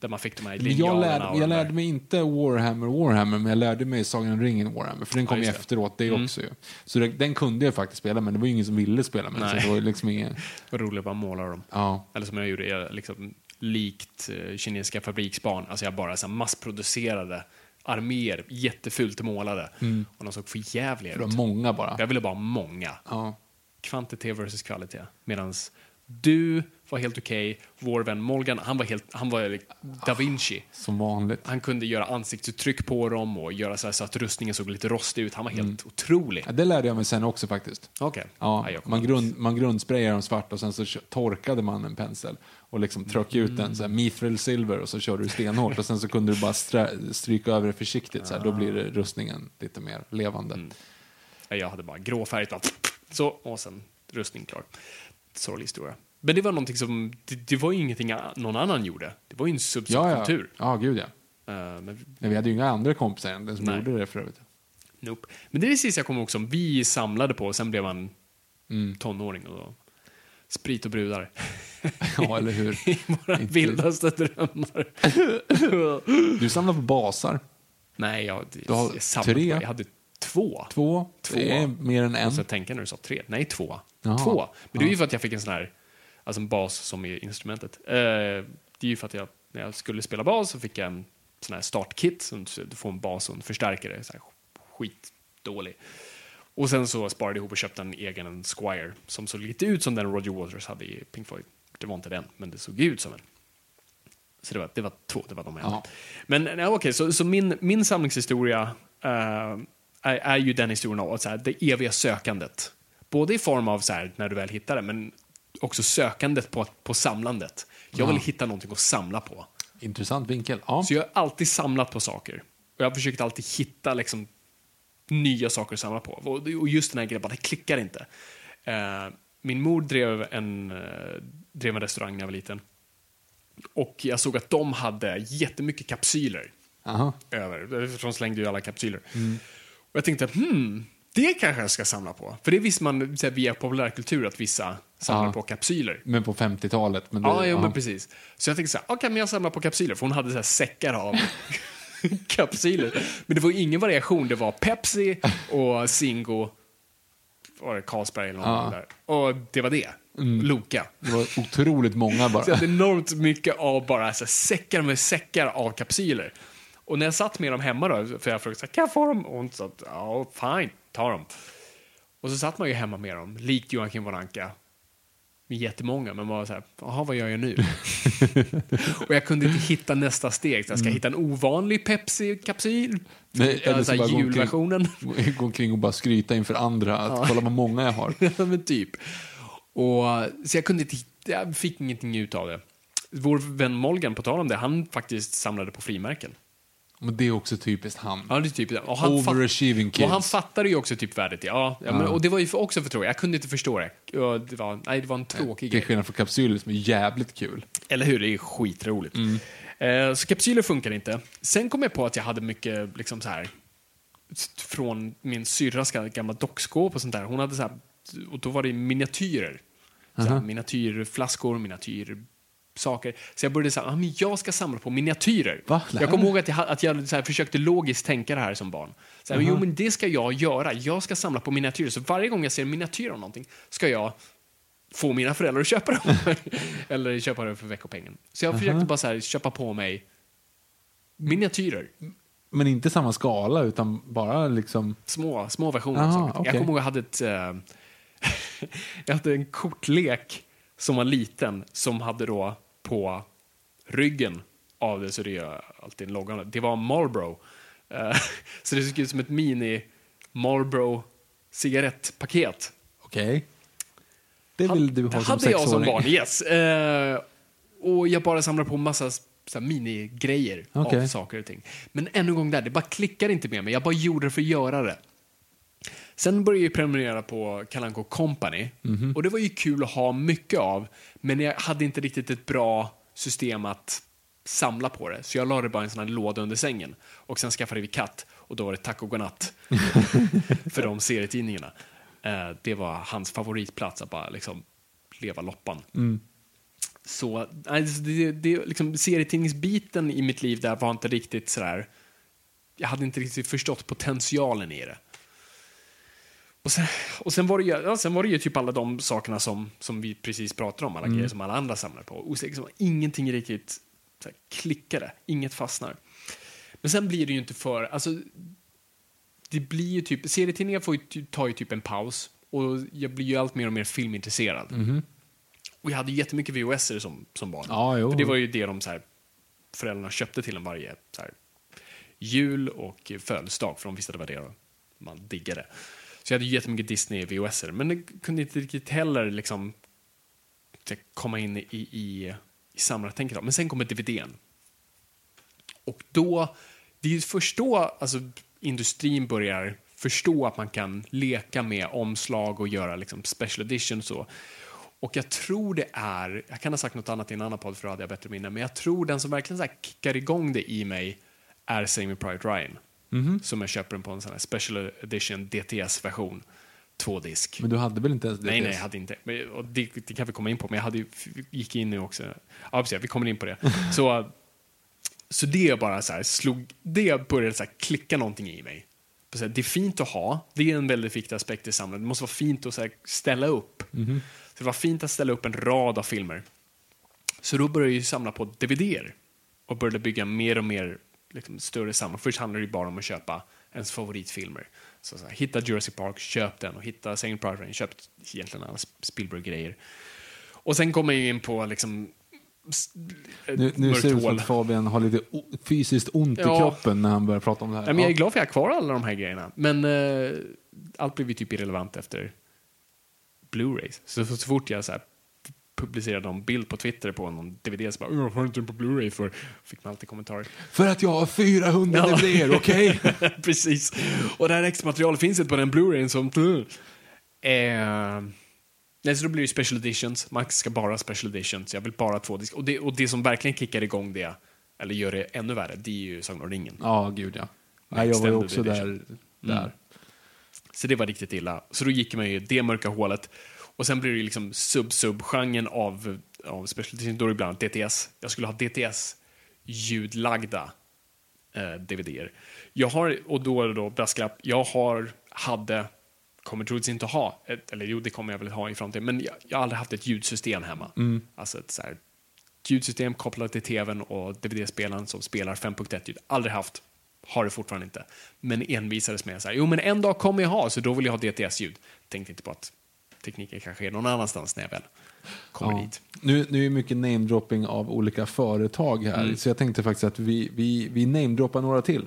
S2: Där man fick de här
S1: Men jag
S2: linjalerna
S1: lärde, jag lärde mig inte Warhammer, Warhammer, men jag lärde mig Sagan om ringen Warhammer, för den kom
S2: Ja,
S1: ju
S2: det.
S1: efteråt det också ju. Så det, den kunde jag faktiskt spela, men det var ju ingen som ville spela med den, så det var liksom ingen...
S2: Roligt att bara måla dem.
S1: Ja.
S2: Eller som jag gjorde, jag liksom, likt eh, kinesiska fabriksbarn. Alltså jag bara så massproducerade arméer, jättefult målade. Och de såg för jävliga
S1: Det var
S2: ut.
S1: många bara.
S2: Jag ville bara ha många.
S1: Ja.
S2: Kvantitet versus kvalitet. Medan du var helt okej, vår vän Molgan, han var, helt, han var da Vinci.
S1: Som vanligt.
S2: Han kunde göra ansiktsuttryck på dem och göra så, här så att rustningen såg lite rostig ut. Han var helt otrolig.
S1: Ja, det lärde jag mig sen också faktiskt.
S2: Okej.
S1: Ja,
S2: kommer
S1: man, grund, man grundsprayade dem svart och sen så torkade man en pensel och liksom tryckte ut den så här, mithril silver och så körde du stenhårt och sen så kunde du bara stryka över det försiktigt så här, då blir det rustningen lite mer levande.
S2: Nej, Jag hade bara gråfärgat, bara så, och sen rustning klar. Sorglig historia. Men det var någonting som, det, det var ju ingenting någon annan gjorde. Det var ju en
S1: Ja, ja.
S2: subkultur.
S1: Ja, gud ja.
S2: Eh, men,
S1: Nej, vi hade ju inga andra kompisar än den som
S2: Nej.
S1: gjorde det för övrigt.
S2: nope. men det är det sista jag kommer ihåg som vi samlade på, och sen blev man
S1: Mm.
S2: tonåring och då, sprit och brudar.
S1: Ja, eller hur?
S2: Våra
S1: Inte-
S2: vildaste drömmar.
S1: Du samlar på basar.
S2: Nej, jag,
S1: Du har
S2: jag
S1: tre?
S2: på- Jag hade två.
S1: Två.
S2: Två.
S1: Det är mer än en.
S2: Jag när du sa tre. Nej, två.
S1: Jaha.
S2: Två. Men det är ju för att jag fick en sån här, alltså en bas som är instrumentet. Eh, det är ju för att jag, när jag skulle spela bas så fick jag en sån här startkit, så du får en bas och en förstärkare, så här skitdålig. Och sen så sparade jag ihop och köpte en egen en Squire som såg lite ut som den Roger Waters hade i Pink Floyd. Det var inte den, men det såg ut som en. Så det var, det var två, det var de jag hade. Men nej, okej, så, så min, min samlingshistoria eh, är, är ju den historien av så här, det eviga sökandet. Både i form av så här, när du väl hittar det, men också sökandet på, på samlandet. Jag vill
S1: Ja.
S2: hitta någonting att samla på.
S1: Intressant vinkel. Ja.
S2: Så jag har alltid samlat på saker. Och jag har försökt alltid hitta liksom, nya saker att samla på. Och, och just den här grejen, det klickar inte. Eh, min mor drev en, eh, drev en restaurang när jag var liten. Och jag såg att de hade jättemycket kapsyler
S1: Aha.
S2: över. För de slängde ju alla kapsyler. Och jag tänkte, hmm, det kanske jag ska samla på. För det visste man så här, via populärkultur att vissa samlar
S1: Ja.
S2: på kapsyler.
S1: Men på 50-talet. Men det,
S2: Ja, jo,
S1: ja.
S2: men precis. Så jag tänkte så här, okej, men jag samlar på kapsyler. För hon hade så här säckar av kapsyler. Men det var ingen variation. Det var Pepsi och Zingo, var det Carlsberg eller något
S1: Ja. Mm.
S2: där. Och det var det. Loka.
S1: Det var otroligt många bara.
S2: Så jag hade enormt mycket av bara så här, säckar med säckar av kapsyler. Och när jag satt med dem hemma då, för jag frågade kan jag få dem? Och hon sa, ja, fine, ta dem. Och så satt man ju hemma med dem, likt Joakim von Anka. Med jättemånga, men var så här, jaha, vad gör jag nu? och jag kunde inte hitta nästa steg. Så jag ska hitta en ovanlig Pepsi-kapsyl.
S1: Nej,
S2: Ja,
S1: eller
S2: så
S1: så
S2: här
S1: bara gå omkring-
S2: julversionen.
S1: Gå omkring och bara skryta inför andra. Att kolla vad många jag har.
S2: Ja, men typ. Och, så jag kunde inte jag fick ingenting ut av det. Vår vän Molgan, på tal om det, han faktiskt samlade på frimärken.
S1: Men det är också typiskt han.
S2: Ja, det är typ det. Och han,
S1: Overachieving
S2: och han
S1: kids.
S2: fattade ju också typ värdet. Ja, ja, Men, och det var ju också för tråkigt. Jag kunde inte förstå det. Det var, nej, det var en tråkig
S1: Till
S2: grej.
S1: skillnad från kapsyler som är jävligt kul.
S2: Eller hur? Det är skitroligt. Eh, så kapsyler funkar inte. Sen kom jag på att jag hade mycket liksom så här från min syrras gamla dockskåp och sånt där. Hon hade så här, och då var det miniatyrer. Så här, Miniatyrflaskor, miniatyrsaker. Så jag började säga, ah, men jag ska samla på miniatyrer.
S1: Va?
S2: Jag kommer ihåg att jag, att jag så här, försökte logiskt tänka det här som barn. Så här, Jo, men det ska jag göra. Jag ska samla på miniatyrer. Så varje gång jag ser en miniatyr av någonting ska jag få mina föräldrar att köpa dem. Eller köpa det för veckopengen. Så jag försökte bara så här, köpa på mig miniatyrer.
S1: Men inte samma skala, utan bara liksom...
S2: Små, små versioner.
S1: Aha,
S2: saker. Jag kommer ihåg att jag hade ett... eh, jag hade en kortlek som var liten som hade då på ryggen av det, så det är alltid en logga. Det var Marlboro. Eh, så det såg ut som ett mini Marlboro cigarettpaket.
S1: Okej. Det vill du
S2: Det
S1: ha som
S2: hade jag som barn, yes. Eh, och jag bara samlade på massa så här, minigrejer
S1: Okej.
S2: av saker och ting. Men ännu en gång där, det bara klickade inte med mig. Jag bara gjorde det för att göra det. Sen började jag prenumerera på Kalanko Company
S1: Mhm.
S2: och det var ju kul att ha mycket av, men jag hade inte riktigt ett bra system att samla på det. Så jag la det bara i en sån här låda under sängen. Och sen skaffade vi katt och då var det tack och godnatt för de serietidningarna. Eh, det var hans favoritplats att bara liksom leva loppan. Så nej, det, det, liksom, serietidningsbiten i mitt liv där var inte riktigt sådär... Jag hade inte riktigt förstått potentialen i det. Och sen, och sen, var, det ju, ja, sen var det ju typ alla de sakerna som, som vi precis pratade om, alla grejer som alla andra samlar på. Och liksom, ingenting riktigt så här, klickade, inget fastnar. Men sen blir det ju inte för... Alltså, det blir ju typ, serietidningar får ju, tar ju typ en paus och jag blir ju allt mer och mer filmintresserad. Och jag hade ju jättemycket VHS som, som barn.
S1: Jo.
S2: För det var ju det de så här, föräldrarna köpte till en varje så här, jul och födelsedag, för de visste att det var det man diggade. Så jag hade jättemycket Disney VHS, men det kunde inte riktigt heller liksom typ, komma in i, i, i samlartänket. Men sen kommer DVDn. Och då, det är ju först då alltså, industrin börjar förstå att man kan leka med omslag och göra liksom, special editions och och jag tror det är, jag kan ha sagt något annat i en annan podd för då hade jag bättre minne, men jag tror den som verkligen så här kickar igång det i mig är Saving Private Ryan. Som jag köper den på en sån här special edition DTS-version, två disk.
S1: Men du hade väl inte ens det?
S2: Nej, nej, jag hade inte. Men, och det, det kan vi komma in på, men jag hade, gick in nu också. Ja, precis, vi kommer in på det. Så, så det bara så här, slog, det började så här klicka någonting i mig. Så här, det är fint att ha, det är en väldigt viktig aspekt i samhället. Det måste vara fint att så ställa upp. Så det var fint att ställa upp en rad av filmer. Så då började jag samla på DVDer och började bygga mer och mer liksom, större samling. Först handlade det bara om att köpa ens favoritfilmer. Så, så här, hitta Jurassic Park, köp den och hitta Saving Private Ryan, köp egentligen alla Spielberg-grejer. Och sen kommer jag in på liksom ett
S1: Nu, nu ser det ut som att Fabian har lite fysiskt ont i
S2: Ja.
S1: kroppen när han börjar prata om det här.
S2: Nej, men jag är glad för att jag har kvar alla de här grejerna. Men eh, allt blev ju typ irrelevant efter Blu-rays. Så, så fort jag så här, publicerade någon bild på Twitter på någon DVD så bara "Åh, har inte den på Blu-ray för? Fick man alltid kommentarer.
S1: För att jag har 400
S2: Ja.
S1: DVDer, okej?
S2: Precis. Och det här extra materialet finns inte på den Blu-rayn som... Eh, nej, så då blir det special editions. Max ska bara ha special editions. Jag vill bara ha två disk. Och det, och det som verkligen kickar igång det, eller gör det ännu värre, det är ju Sagan om ringen.
S1: Ja, gud ja. Nej, jag var ju också där. där.
S2: Så det var riktigt illa. Så då gick man ju det mörka hålet. Och sen blir det liksom sub-sub-genren av, av special edition. Då är det ibland DTS. Jag skulle ha DTS-ljudlagda eh, DVDer. Jag har, och då är det då brasklapp, jag har, hade, kommer troligtvis inte ha, ett, eller jo det kommer jag väl ha i framtiden, men jag, jag har aldrig haft ett ljudsystem hemma. Alltså ett så här, ljudsystem kopplat till tvn och DVD-spelaren som spelar 5.1-ljud. Aldrig haft. Har det fortfarande inte. Men envisades med så här, jo men en dag kommer jag ha, så då vill jag ha DTS-ljud. Tänkte inte på att tekniken kanske är någon annanstans när jag väl kommer
S1: Ja.
S2: dit.
S1: Nu, nu är det mycket namedropping av olika företag här,
S2: Mm.
S1: så jag tänkte faktiskt att vi, vi, vi namedroppar några till.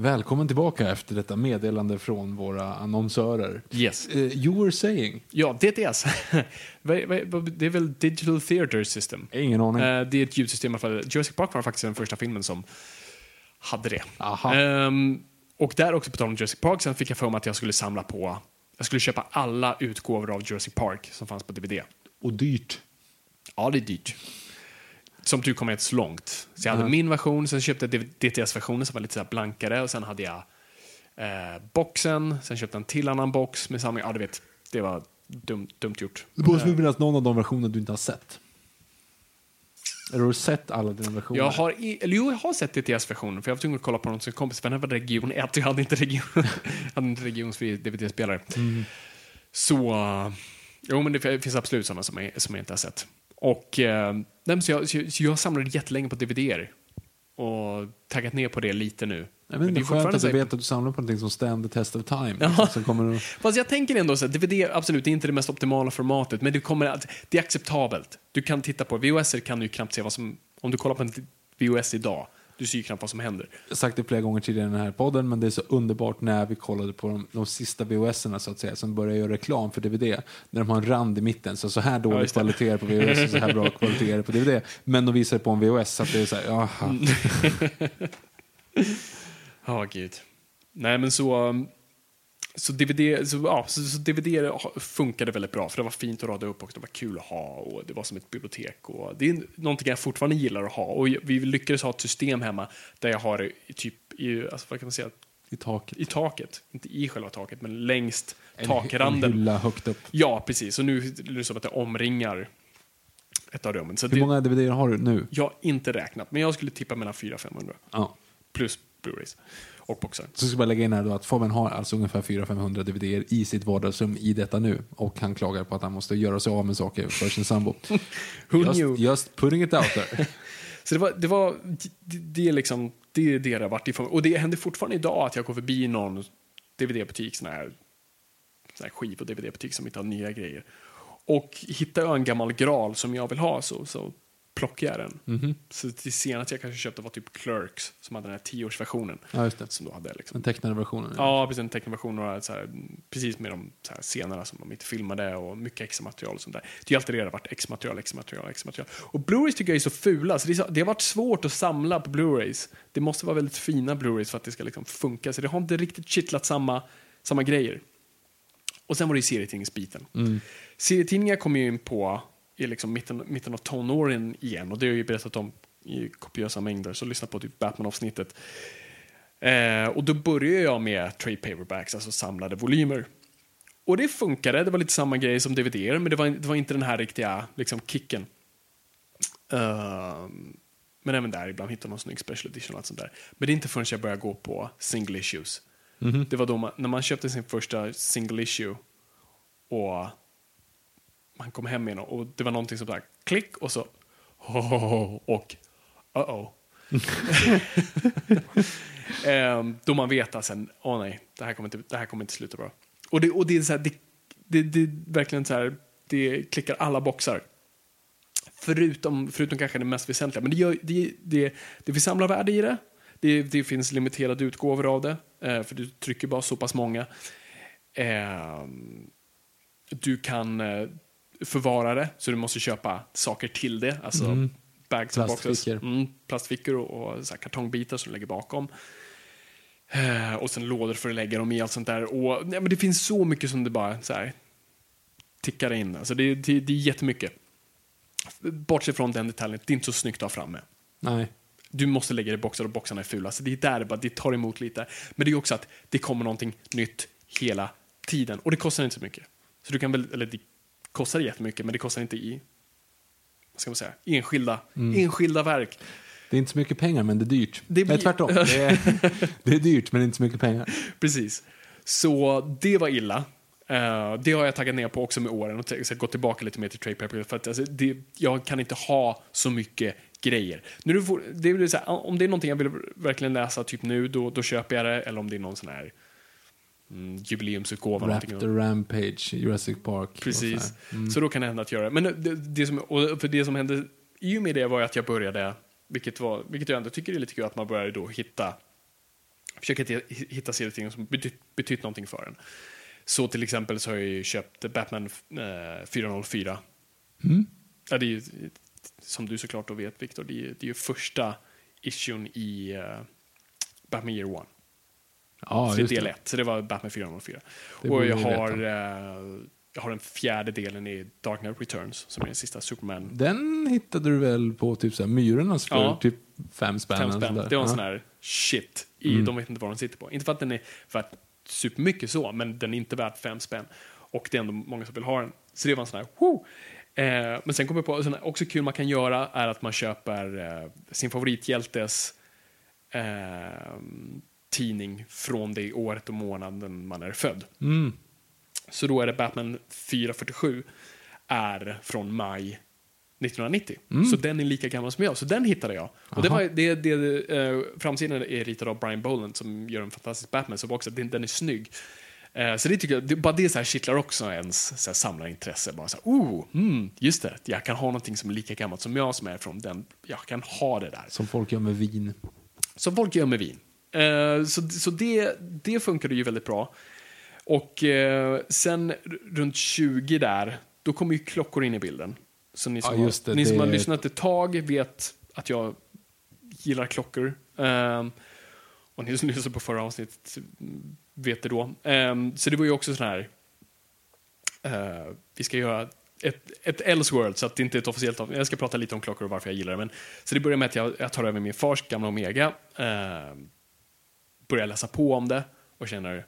S1: Välkommen tillbaka efter detta meddelande från våra annonsörer.
S2: Yes.
S1: Eh, you were saying?
S2: Ja, DTS. Det är väl Digital Theater System.
S1: Ingen aning.
S2: Eh, det är ett ljudsystem. i alla fall. Jurassic Park var faktiskt den första filmen som hade det.
S1: Aha.
S2: Ehm, och där också på tal om Jurassic Park, sen fick jag för mig att jag skulle samla på, jag skulle köpa alla utgåvor av Jurassic Park som fanns på DVD.
S1: Och dyrt.
S2: Ja, det är dyrt. Som tur kom inte så långt. Så jag hade min version, sen köpte jag DTS-versionen som var lite så blankare och sen hade jag eh, boxen, sen köpte jag en till annan box med samma, ja du vet, det var dumt, dumt gjort.
S1: Det måste finnas någon av de versioner du inte har sett. Eller har du sett alla dina versioner?
S2: Jag har, i, eller jo, jag har sett DTS-versionen, för jag var tvungen att kolla på någon som kompis, för den var region 1, jag hade inte, region, hade inte regionsfri DVD-spelare. Så, eh, jo men det finns absolut sådana som jag, som jag inte har sett. Och, eh, men så, jag, så jag- samlade jättelänge på DVD-er. Och taggat ner på det lite nu.
S1: Jag inte,
S2: det är
S1: skönt att du
S2: här-
S1: vet att du samlar på någonting som stand the test of time.
S2: Ja.
S1: Kommer du...
S2: Fast jag tänker ändå så att DVD, absolut, det är inte det mest optimala formatet, men det, kommer att, det är acceptabelt. Du kan titta på VHS kan du ju knappt se vad som, om du kollar på en VHS idag, du ser ju knappt vad som händer.
S1: Jag har sagt det flera gånger tidigare i den här podden, men det är så underbart när vi kollade på de, de sista VHS-erna så att säga, som börjar göra reklam för DVD, när de har en rand i mitten, så så här
S2: Ja,
S1: dålig
S2: det.
S1: kvalitet på VHS och så här bra kvalitet på DVD. Men de visar det på en VHS, så att det är så här, jaha.
S2: Ja, gud. Nej, men så... um, Så DVD, så, ja, så, så DVD funkade väldigt bra, för det var fint att rada upp och det var kul att ha och det var som ett bibliotek. Och det är någonting jag fortfarande gillar att ha. Och vi lyckades ha ett system hemma där jag har typ i, alltså, vad kan man säga,
S1: I taket.
S2: i taket. Inte i själva taket, men längst
S1: En, en
S2: takranden.
S1: hylla högt upp.
S2: Ja, precis. Och nu är det som att det omringar ett av rummen. Så
S1: Hur
S2: det,
S1: många DVD har du nu?
S2: Jag har inte räknat, men jag skulle tippa mellan 400-500.
S1: Ja.
S2: Plus Blu-rays och boxar.
S1: Så ska jag lägga in här då att Fabian har alltså ungefär 400-500 DVD i sitt vardagsrum i detta nu. Och han klagar på att han måste göra sig av med saker för sin sambo.
S2: Who
S1: just,
S2: knew?
S1: just putting it out there.
S2: Så det var, det var, det, det är liksom, det är det det har varit ifrån. Och det händer fortfarande idag att jag går förbi någon DVD-butik, sån här, sån här skiv och DVD-butik som inte har nya grejer. Och hittar jag en gammal gral som jag vill ha så, så plockar jag den.
S1: Mhm.
S2: Så det senaste jag kanske köpte var typ Clerks som hade den här tioårsversionen.
S1: Ja.
S2: Som då hade liksom
S1: Den tecknade versionen.
S2: Ja, precis. En tecknversion och så här, precis med de så här scenerna som de inte filmade och mycket extra-material och sånt där. Det är alltid det det har varit, extra-material, extra-material, extra-material. Och Blu-rays tycker jag är så fula, så det, så, det har varit svårt att samla på Blu-rays. Det måste vara väldigt fina Blu-rays för att det ska liksom funka, så det har inte riktigt kittlat samma, samma grejer. Och sen var det ju serietidningsbiten. Serietidningar kom ju in på i liksom mitten, mitten av tonåren igen. Och det har jag ju berättat om i kopiösa mängder, så lyssna på typ Batman-avsnittet. Eh, och då började jag med trade paperbacks, alltså samlade volymer. Och det funkade, det var lite samma grej som dvd men det var, det var inte den här riktiga liksom, kicken. Ehm, men även där, ibland hittar man snygg special edition och allt sånt där. Men det är inte förrän jag började gå på single issues. Det var då man, när man köpte sin första single issue och man kom hem igen och det var någonting som där klick och så och uh-oh. um, då man vet att sen, åh nej, det här kommer inte, det här kommer inte sluta bra. Och det, och det är så här, det, det, det verkligen så här, det klickar alla boxar. Förutom, förutom kanske det mest väsentliga. Men det, gör, det, det, det finns samlarvärde i det. Det, det finns limiterade utgåvor av det. Eh, för du trycker bara så pass många. Eh, du kan eh, förvara det, så du måste köpa saker till det. Alltså bags och boxes. Mm, plastfickor och, och så här kartongbitar som du lägger bakom. Eh, och sen lådor för att lägga dem i allt sånt där. Och, nej, men det finns så mycket som det bara så här, tickar in. Alltså det, det, det är jättemycket. Bortsett från den detaljen, det är inte så snyggt att ha framme.
S1: Nej.
S2: Du måste lägga det i boxar och boxarna är fula. Så det är där det, bara, det tar emot lite. Men det är också att det kommer någonting nytt hela tiden. Och det kostar inte så mycket. Så du kan väl, eller det kostar jättemycket, men det kostar inte i vad ska man säga, enskilda, enskilda verk.
S1: Det är inte så mycket pengar, men det är dyrt.
S2: Det blir-
S1: Nej, tvärtom. Det är, det är dyrt, men inte så mycket pengar.
S2: Precis. Så det var illa. Eh, det har jag taggat ner på också med åren och gått tillbaka lite mer till trade paper. För att, alltså, det, jag kan inte ha så mycket grejer. Nu får, det är så här, om det är någonting jag vill verkligen läsa typ nu, då, då köper jag det. Eller om det är någon sån här mm, jubileumsutgåva.
S1: Raptor Rampage, Jurassic Park.
S2: Precis.
S1: så här.
S2: Så då kan det hända att göra det. Men det, det, som, och för det som hände i och med det var att jag började, vilket, var, vilket jag ändå tycker är lite kul, att man började då hitta, försöka hitta, serietidningar som betytt, betytt någonting för en. Så till exempel så har jag ju köpt Batman eh, 404. Ja, det är ju, som du såklart då vet, Victor, det är, ju- det är ju första issuen i eh, Batman Year One.
S1: Ja,
S2: så det är
S1: just
S2: del
S1: det.
S2: 1, så det var Batman 404.
S1: Det
S2: och jag har, eh, jag har den fjärde delen i Dark Knight Returns, som är den sista Superman.
S1: Den hittade du väl på typ så här, Myrornas för
S2: Ja.
S1: typ fem spänn?
S2: Fem spänn. Det var en sån här shit. I, De vet inte vad de sitter på. Inte för att den är värt supermycket så, men den är inte värd fem spänn. Och det är ändå många som vill ha den. Så det var en sån här, woo! Eh, men sen kommer jag på, sån här, också kul man kan göra är att man köper eh, sin favorithjältes eh, tidning från det året och månaden man är född. Så då är det Batman 447 är från maj 1990. Så den är lika gammal som jag, så den hittade jag. Och det var, det, det, eh, framsidan är ritad av Brian Boland som gör en fantastisk Batman, så också, den, den är snygg. Eh, så det tycker jag, det, bara det så här kittlar också ens så här, samlarintresse. Bara så här, oh, mm, just det, jag kan ha någonting som är lika gammalt som jag som är från den, jag kan ha det där.
S1: Som folk gör med vin.
S2: Som folk gör med vin. Eh, så så det, det funkade ju väldigt bra. Och eh, sen runt 20 där, då kommer ju klockor in i bilden. Så ni som,
S1: Ja, det,
S2: har, ni som
S1: det-
S2: har lyssnat ett tag vet att jag gillar klockor. Ehm, och ni som lyssnade på förra avsnittet vet det då. Ehm, så det var ju också sån här, eh, vi ska göra ett, ett Elseworld, så att det inte är ett officiellt avsnitt. Jag ska prata lite om klockor och varför jag gillar det. Men, så det börjar med att jag, jag tar över min fars gamla Omega, eh, börjar läsa på om det och känner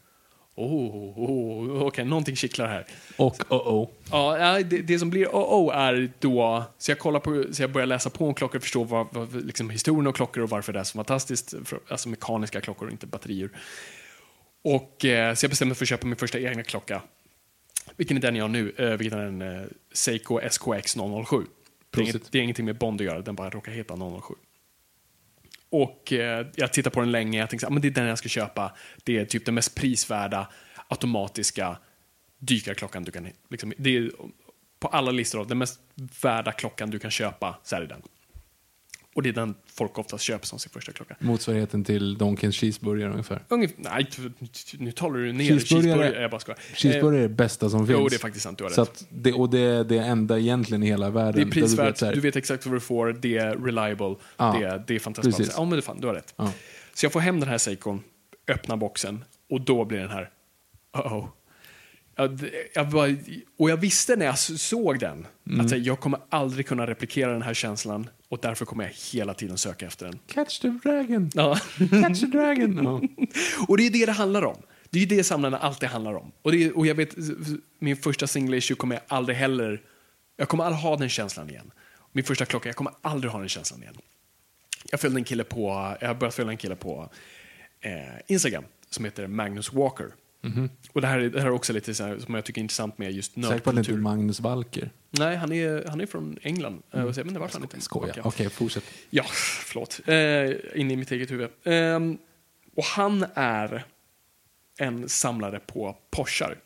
S2: Oh, oh, okej, någonting kittlar här.
S1: Och oh oh.
S2: Ja, det, det som blir oh, oh är då, så jag kollar på, så jag börjar läsa på om klockor och förstå vad, vad, liksom historien om klockor och varför det är så fantastiskt, för, alltså mekaniska klockor och inte batterier. Och eh, så jag bestämde mig för att köpa min första egna klocka. Vilken är den jag har nu, eh, vilken är en eh, Seiko SKX 007. Det är, inget, det är ingenting med Bond att göra, den bara råkar heta 007. Och eh, jag tittar på den länge, jag tänker att ah, det är den jag ska köpa. Det är typ den mest prisvärda automatiska dykarklockan du kan... Liksom, det är på alla listor, av den mest värda klockan du kan köpa, så är det den. Och det är den folk oftast köper som sin första klocka.
S1: Motsvarigheten till Donkens cheeseburgare ungefär.
S2: Ungefär, nej, nu talar du ner
S1: Cheeseburgare-
S2: cheeseburgare. Jag bara skojar.
S1: Cheeseburgare är det bästa som
S2: Eh,
S1: finns.
S2: Jo, det är faktiskt sant, du har
S1: Så
S2: rätt.
S1: att det, och det är det enda egentligen i hela världen.
S2: Det är
S1: där du
S2: prisvärt,
S1: vet
S2: du vet exakt vad du får, det är reliable,
S1: Ja,
S2: det, är, det är fantastiskt.
S1: precis.
S2: Ja, men det fan, du har rätt.
S1: Ja.
S2: Så jag får hem den här Seikon, öppnar boxen och då blir den här, uh-oh. Jag, jag bara, och jag visste när jag såg den
S1: Mm.
S2: att jag kommer aldrig kunna replikera den här känslan och därför kommer jag hela tiden söka efter den.
S1: Catch the dragon.
S2: Ja.
S1: Catch the dragon. Ja.
S2: Och det är det det handlar om. Det är det samlarna alltid handlar om. Och, det och jag vet, min första single issue kommer jag aldrig heller, jag kommer aldrig ha den känslan igen. Min första klocka, jag kommer aldrig ha den känslan igen. Jag följde en kille på, jag börjat följa en kille på eh, Instagram som heter Magnus Walker. Och det här, är- det här är också lite så här, som jag tycker är intressant med just
S1: Säker på att det inte
S2: nördkultur.
S1: Magnus Walker?
S2: Nej, han är, han är från England. Mm. Jag inte varför han inte
S1: Skoja. Okej, fortsätt.
S2: Ja, förlåt. Eh, in i mitt eget huvud. Ehm, och han är en samlare på Porschar.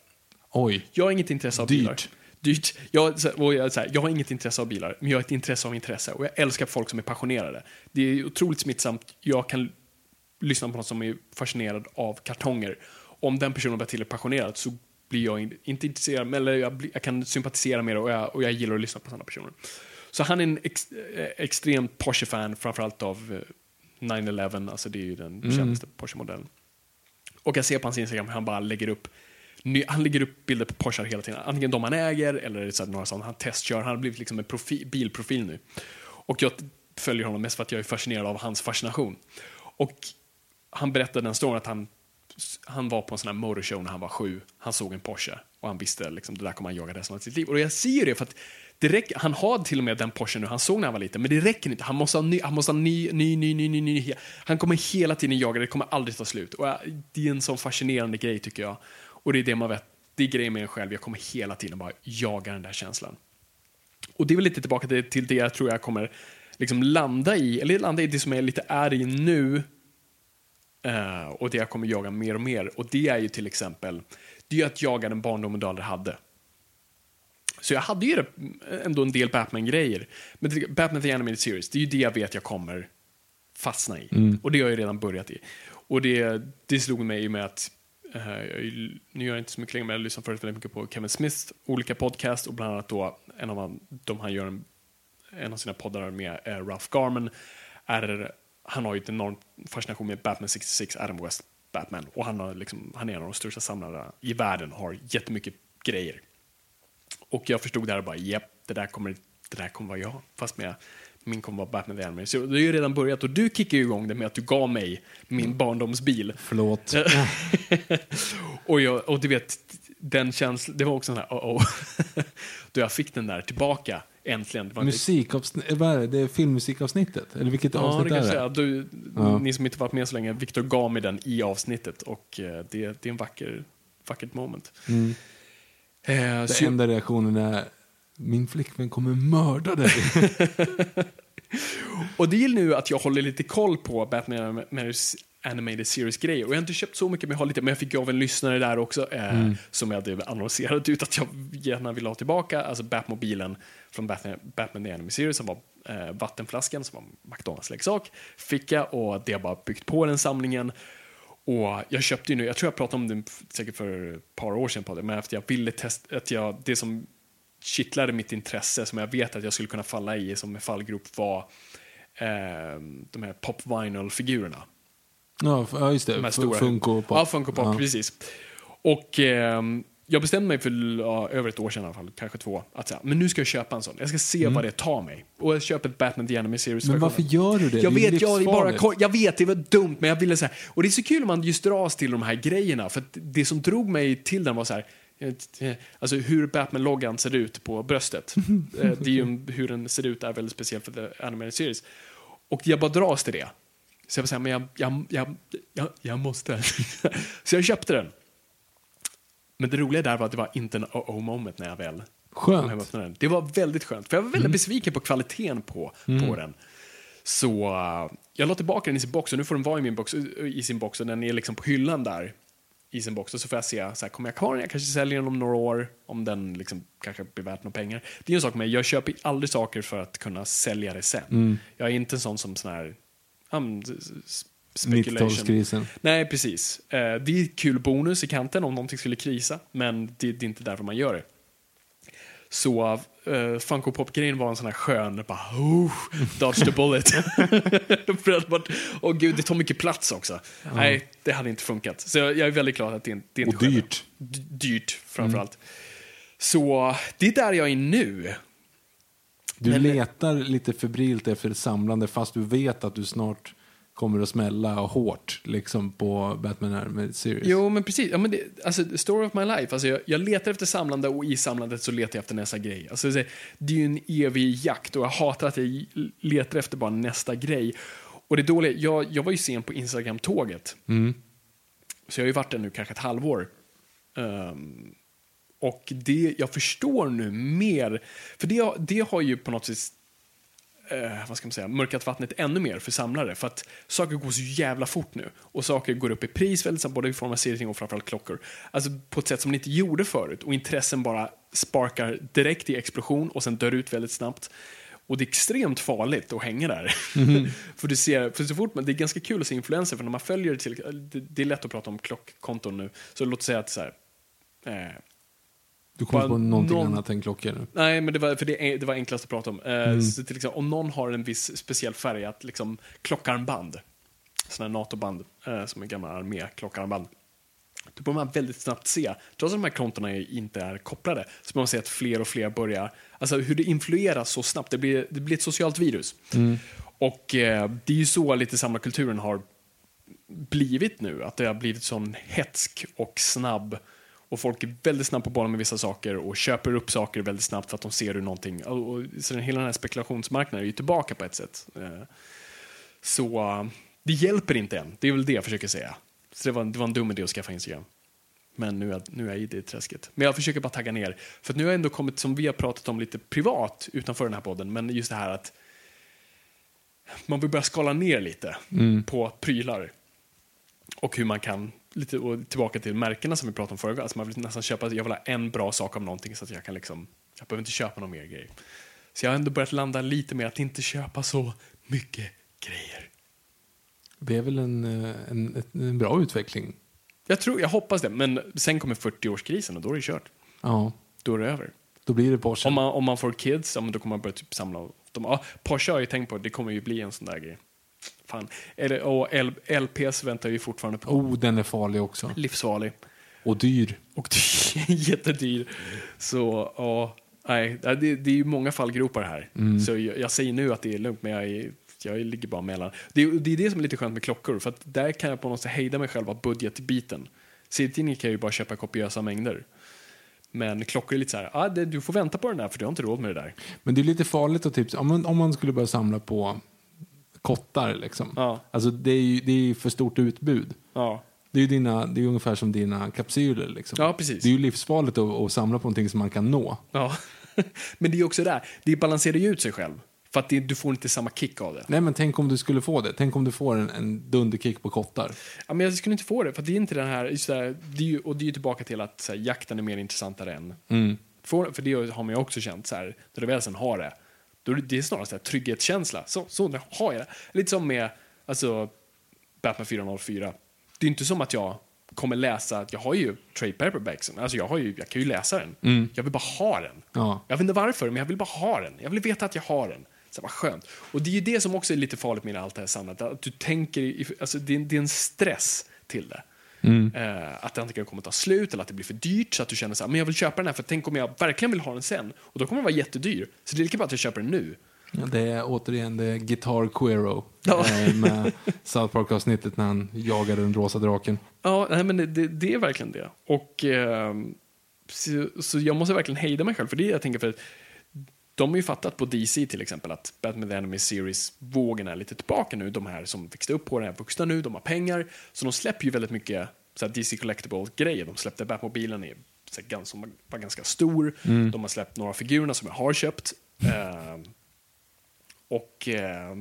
S1: Oj.
S2: Jag har inget intresse av
S1: Dyrt.
S2: bilar. Dyrt. Jag, och jag, så här, jag har inget intresse av bilar, men jag har ett intresse av intresse. Och jag älskar folk som är passionerade. Det är otroligt smittsamt. Jag kan lyssna på någon som är fascinerad av kartonger. Om den personen blir tillräckligt passionerad så blir jag in, inte intresserad, eller jag, blir, jag kan sympatisera med det och jag, och jag gillar att lyssna på sådana personer. Så han är en ex, eh, extremt Porsche-fan, framförallt av eh, 911, alltså det är ju den kändaste Porsche-modellen. Och jag ser på hans Instagram hur han bara lägger upp han lägger upp bilder på Porsche hela tiden. Antingen de han äger eller så här, några sådana han testkör. Han har blivit liksom en profi, bilprofil nu. Och jag följer honom mest för att jag är fascinerad av hans fascination. Och han berättade den storyn att han, han var på en sån här motorshow när han var sju. Han såg en Porsche och han visste liksom det där kommer han jaga resten av sitt liv. Och jag ser det för att det räcker, han har till och med den Porsche nu han såg när han var liten, men det räcker inte. Han måste ha ny, han måste ha ny, ny, ny, ny, ny, ny. Han kommer hela tiden jaga det, kommer aldrig ta slut. Och äh, det är en sån fascinerande grej tycker jag. Och det är det man vet, det är grejen med en själv, jag kommer hela tiden bara jaga den där känslan. Och det är väl lite tillbaka till, till det jag tror jag kommer liksom landa i, eller landa i det som jag lite är i nu, eh, och det jag kommer jaga mer och mer. Och det är ju till exempel, det är ju att jaga den barndomen du aldrig hade. Så jag hade ju ändå en del Batman-grejer. Men Batman The Animated Series, det är ju det jag vet jag kommer fastna i. Och det har jag ju redan börjat i. Och det, det slog mig i och med att eh, jag, nu gör jag inte så mycket längre, men jag lyssnar förut väldigt mycket på Kevin Smiths olika podcast och bland annat då en av han- de han gör en, en av sina poddar med eh, Ralph Garman. Är, han har ju ett enormt fascination med Batman 66, Adam West Batman. Och han, har liksom, han är en av de största samlarna i världen och har jättemycket grejer. Och jag förstod där och bara, japp, det där kommer, det där kommer vara jag. Fast med min kommer vara Batman the Animated. Så det har ju redan börjat och du kickade igång det med att du gav mig min barndomsbil.
S1: Förlåt.
S2: och, jag, och du vet, den känslan, det var också en här, oh, oh. Då jag fick den där tillbaka, äntligen. Det
S1: Musikavsnitt, vad är det? Det är filmmusikavsnittet? Eller vilket
S2: Ja, det
S1: avsnitt
S2: kan
S1: är det?
S2: säga. Du,
S1: Ja.
S2: Ni som inte varit med så länge, Viktor gav mig den i avsnittet och eh, det, det är en vacker, vackert moment.
S1: Mm.
S2: Eh,
S1: Den
S2: så,
S1: enda reaktionen är min flickvän kommer mörda dig.
S2: och det är nu att jag håller lite koll på Batman Animated Series-grejer. Och jag har inte köpt så mycket, men jag har lite. Men jag fick ju av en lyssnare där också, eh, som jag hade annonserat ut att jag gärna vill ha tillbaka. Alltså Batmobilen från Batman, Batman The Animated Series, som var eh, vattenflaskan, som var McDonalds-leksak. Fick jag och det har bara byggt på den samlingen. Och jag köpte ju nu, jag tror jag pratade om det säkert för ett par år sedan på det, men efter jag ville testa, att jag, det som kittlade mitt intresse, som jag vet att jag skulle kunna falla i som en fallgrop var eh, de här pop vinyl-figurerna.
S1: Ja, just det.
S2: De här stora.
S1: Funko Pop.
S2: Ja, Funko Pop,
S1: Ja.
S2: precis. Och ehm, jag bestämde mig för ja, över ett år sedan i alla fall, kanske två, att säga, men nu ska jag köpa en sån. Jag ska se vad det tar mig. Och jag köper ett Batman The Animated Series.
S1: Mm. Men varför gör du det?
S2: Jag
S1: Det
S2: vet, jag, bara, jag vet, det var dumt, men jag ville säga. Och det är så kul om man just dras till de här grejerna, för det som drog mig till den var så här, eh, Alltså hur Batman-loggan ser ut på bröstet. Eh, det är ju, hur den ser ut är väldigt speciellt för The Animated Series. Och jag bara dras till det. Så jag var så här, men jag, jag, jag, jag, jag måste. så jag köpte den. Men det roliga där var att det var inte en oh-oh moment när jag väl
S1: Skönt.
S2: kom hem den. Det var väldigt skönt, för jag var väldigt besviken på kvaliteten på, på den. Så uh, jag la tillbaka den i sin box och nu får den vara i min box, i sin box och den är liksom på hyllan där i sin box och så får jag se, så här, kommer jag kvar den? Jag kanske säljer den om några år, om den liksom kanske blir värt några pengar. Det är en sak med, jag köper aldrig saker för att kunna sälja det sen. Jag är inte en sån som sån här, speculation.
S1: 90-talskrisen.
S2: Nej, precis. Eh, det är kul bonus i kanten om någonting skulle krisa, men det, det är inte därför man gör det. Så uh, Funko Pop-grejen var en sån här skön, bara oh, dodge the bullet. För att man, åh gud, det tar mycket plats också. Nej, det hade inte funkat. Så jag, jag är väldigt glad att det, inte- det inte
S1: Och dyrt.
S2: D- dyrt framförallt. Så det är där jag är nu.
S1: Du
S2: Men-
S1: letar lite febrilt efter ett samlande fast du vet att du snart kommer att smälla hårt liksom på Batman Animated Series.
S2: Jo, men precis. Ja, men det, alltså, story of my life. Alltså, jag, jag letar efter samlande och i samlandet så letar jag efter nästa grej. Alltså, det, är ju en evig jakt och jag hatar att jag letar efter bara nästa grej. Och det dåliga, jag, jag var ju sen på Instagram-tåget. Så jag har ju varit där nu kanske ett halvår. Ehm, och det, jag förstår nu mer, för det, det har ju på något sätt eh, vad ska man säga, mörkat vattnet ännu mer för samlare. För att saker går så jävla fort nu. Och saker går upp i pris väldigt snabbt, både i form av serietidningar och framförallt klockor. Alltså på ett sätt som det inte gjorde förut. Och intressen bara sparkar direkt i explosion och sen dör ut väldigt snabbt. Och det är extremt farligt att hänga där. för du ser, för så fort man, det är ganska kul att se influenser, för när man följer till, det, det är lätt att prata om klockkonton nu. Så låt säga att så här, eh,
S1: du kommer på någonting
S2: någon-
S1: annat än klockor nu.
S2: Nej, men det var, för det, det var enklast att prata om. Eh, så till exempel, om någon har en viss speciell färgat liksom, klockarmband, sådana här NATO-band eh, som är gamla armé-klockarmband, då börjar man väldigt snabbt se, trots att de här kontona inte är kopplade, så börjar man se att fler och fler börjar, alltså hur det influeras så snabbt, det blir, det blir ett socialt virus. Och eh, det är ju så lite samlarkulturen har blivit nu, att det har blivit sån hetsk och snabb och folk är väldigt snabba på bollen med vissa saker och köper upp saker väldigt snabbt för att de ser hur någonting, och, och, så den, hela den här spekulationsmarknaden är ju tillbaka på ett sätt. Eh, så det hjälper inte än, det är väl det jag försöker säga. Så det var, det var en dum idé att skaffa Instagram. Men nu är, nu är jag i det träsket. Men jag försöker bara tagga ner. För att nu har jag ändå kommit, som vi har pratat om lite privat utanför den här podden, men just det här att man vill börja skala ner lite på prylar. Och hur man kan, lite och tillbaka till märkena som vi pratade om förra gången, alltså man vill nästan köpa, jag vill ha en bra sak av någonting så att jag kan liksom, jag behöver inte köpa någon mer grej. Så jag har ändå börjat landa lite med att inte köpa så mycket grejer.
S1: Det är väl en, eh, en, en bra utveckling.
S2: Jag tror, jag hoppas det, men sen kommer 40-årskrisen och då är det kört.
S1: Ja,
S2: Då är det över.
S1: då blir det Porsche.
S2: Om man, om man får kids, ja, då kommer man börja typ samla. De, ja, Porsche har jag ju tänkt på, det kommer ju bli en sån där grej. Fan. Eller, och LPS väntar vi fortfarande på.
S1: Oh, den är farlig också.
S2: Livsfarlig.
S1: Och dyr.
S2: Och dyr, jättedyr. Så, ja. Nej, det, det är ju många fallgropar här. Så jag, jag säger nu att det är lugnt, men jag, är, jag ligger bara mellan. Det, är- det är det som är lite skönt med klockor, för att där kan jag på något sätt hejda mig själv av budgetbiten. Serietidningar kan jag ju bara köpa kopiösa mängder. Men klockor är lite så här, ah, det, du får vänta på den där för du har inte råd med det där.
S1: Men det är lite farligt att typ, om man, om man skulle börja samla på kottar liksom.
S2: Ja.
S1: Alltså det är ju det är för stort utbud.
S2: Ja,
S1: Det är ju dina, det är ungefär som dina kapsyler liksom.
S2: Ja, precis.
S1: Det är ju livsfarligt att, att samla på någonting som man kan nå.
S2: ja. Men det är ju också där, det balanserar ju ut sig själv. För att det, du får inte samma kick av det.
S1: Nej men tänk om du skulle få det. Tänk om du får en, en dunderkick på kottar.
S2: Ja, men jag skulle inte få det, för det är inte den här, det här det är ju, och det är ju tillbaka till att så här, jakten är mer intressantare än... För, för det har man ju också känt, så här, när du väl sen har det, då är det, det är snarare så här, trygghetskänsla. Så, så nu har jag det. Lite som med alltså, Batman 404. Det är inte som att jag kommer läsa, jag har ju trade paperbacksen, alltså jag, har ju, jag kan ju läsa den. Jag vill bara ha den.
S1: Ja.
S2: Jag vet inte varför, men jag vill bara ha den. Jag vill veta att jag har den. Så vad skönt. Och det är ju det som också är lite farligt med allt det här samlandet. Att du tänker, alltså det är, det är en stress till det. Eh, att det antingen kommer ta slut eller att det blir för dyrt så att du känner så här, men jag vill köpa den här för tänk om jag verkligen vill ha den sen. Och då kommer den vara jättedyr. Så det är lika bra att jag köper den nu.
S1: Ja, det är återigen det är Guitar Quero
S2: Ja.
S1: eh, med South Park-avsnittet när han jagar den rosa draken.
S2: Ja, nej, men det, det, det är verkligen det. Och ehm, så, så jag måste verkligen hejda mig själv för det jag tänker för att de har ju fattat på DC till exempel att Batman The Anime Series-vågen är lite tillbaka nu. De här som växte upp på den är vuxna nu, de har pengar. Så de släpper ju väldigt mycket så DC Collectible-grejer. De släppte Batmobilen i, som var ganska stor. De har släppt några figurerna som jag har köpt. Ehm, och eh,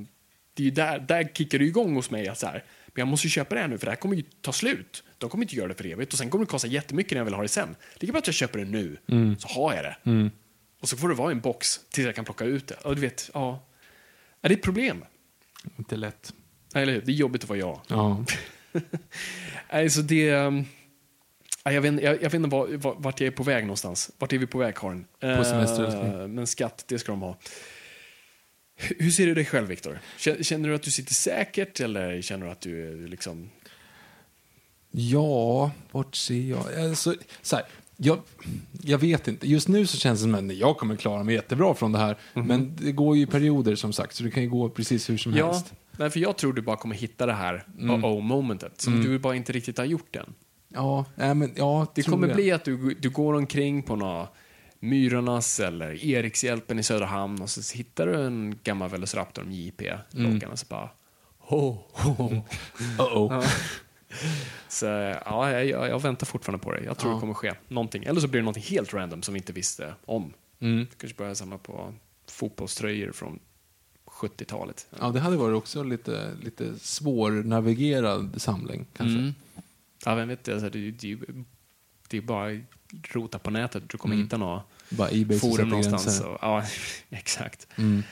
S2: det är ju där, där kickar det igång hos mig att så här, men jag måste ju köpa det här nu för det här kommer ju ta slut. De kommer inte göra det för evigt och sen kommer det kosta jättemycket när jag vill ha det sen. Lika bra att jag köper det nu, så har jag det. Och så får det vara i en box tills jag kan plocka ut det. Och du vet, ja. Är det ett problem?
S1: Inte lätt.
S2: Nej, Eller hur? Det är jobbigt att vara jag.
S1: Ja.
S2: Nej, så det... Ja, Jag vet, jag, jag vet inte var, var, vart jag är på väg någonstans. Vart är vi på väg, Karin?
S1: På semester,
S2: Eh. Men skatt, det ska de ha. Hur ser du dig själv, Viktor? Känner du att du sitter säkert eller känner du att du är liksom...
S1: Ja, vart ser jag? Alltså, så här, jag, jag vet inte. Just nu så känns det som att jag kommer klara mig jättebra från det här. Men det går ju i perioder som sagt, så det kan ju gå precis hur som
S2: Ja,
S1: helst.
S2: nej, för jag tror du bara kommer hitta det här
S1: Mm.
S2: oh-momentet som du bara inte riktigt har gjort än.
S1: Ja, nej, men, ja
S2: Det kommer
S1: jag.
S2: bli att du, du går omkring på några Myrornas eller Erikshjälpen i Söderhamn och så hittar du en gammal Velociraptor med JP-loggan och så bara... Oh, oh, oh. Så ja, jag, jag väntar fortfarande på det. Jag tror
S1: Ja.
S2: det kommer ske någonting. Eller så blir det någonting helt random som vi inte visste om.
S1: Mm.
S2: Kanske börjar samla på fotbollströjor från 70-talet.
S1: Ja, det hade varit också lite, lite svårnavigerad samling kanske.
S2: Mm. Ja, vem vet, alltså, det, det, det är bara rota på nätet. Du kommer
S1: Mm.
S2: hitta några
S1: Bara Ebay som
S2: forum någonstans. Och, ja, exakt.
S1: Mm.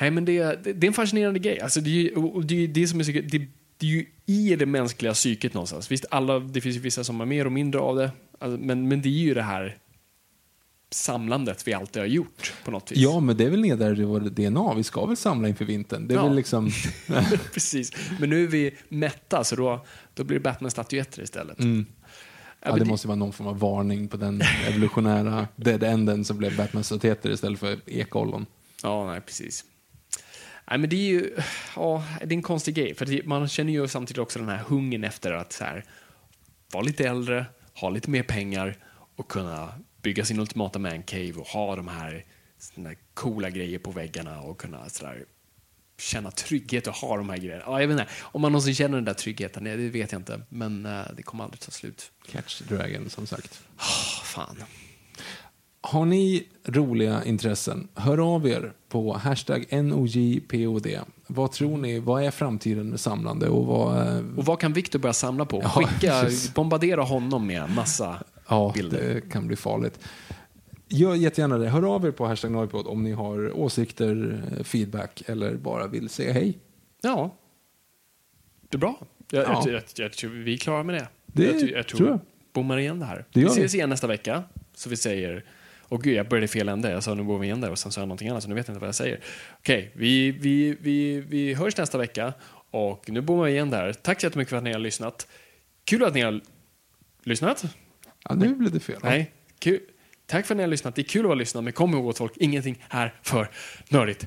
S2: Nej, men det, det, det är en fascinerande grej. Alltså, det, är, det, är det, som är så, det, det är ju i det mänskliga psyket någonstans. Visst, alla, det finns ju vissa som har mer och mindre av det. Alltså, men, men det är ju det här samlandet vi alltid har gjort på något vis.
S1: Ja, men det är väl nedärvt i vårt DNA. Vi ska väl samla inför vintern. Det är
S2: Ja.
S1: väl liksom...
S2: Precis. Men nu är vi mätta, så då, då blir det Batman-statyetter istället.
S1: Mm.
S2: Ja,
S1: det
S2: det-
S1: måste vara någon form av varning på den evolutionära dead-enden som blev Batman-stateter istället för ekollon.
S2: Ja, nej, precis. Nej, men det är ju ja, det är en konstig grej. För det, man känner ju samtidigt också den här hungern efter att så här, vara lite äldre, ha lite mer pengar och kunna bygga sin ultimata mancave och ha de här, här coola grejer på väggarna och kunna så där, känna trygghet och ha de här grejerna. Ja, jag vet inte, om man någonsin känner den där tryggheten, det vet jag inte. Men eh, det kommer aldrig ta slut.
S1: Catch the Dragon, som sagt.
S2: Åh, fan.
S1: Har ni roliga intressen, hör av er på hashtag NOJPOD. Vad tror ni, vad är framtiden med samlande och vad... eh,
S2: Och vad kan Victor börja samla på? Skicka, bombardera honom med massa
S1: Ja,
S2: bilder.
S1: det kan bli farligt. Gör jättegärna det. Hör av er på hashtag Noipod om ni har åsikter, eh, feedback eller bara vill säga hej.
S2: Ja. Det är bra. Jag,
S1: Ja.
S2: jag, jag, jag, tror vi är klara med det.
S1: Det
S2: jag, tror- tror
S1: jag.
S2: bommar igen det här.
S1: Det
S2: vi. ses igen nästa vecka. Så vi säger... Åh gud, jag började fel ände. Jag sa nu bommar vi igen där och sen sa jag någonting annat så nu vet jag inte vad jag säger. Okej, vi, vi, vi, vi hörs nästa vecka och nu bommar vi igen där. Tack så jättemycket för att ni har lyssnat. Kul att ni har lyssnat.
S1: Ja, nu blev det fel.
S2: Nej, kul. Tack för att ni har lyssnat. Det är kul att vara lyssnad, men kom ihåg att folk, ingenting är för nördigt.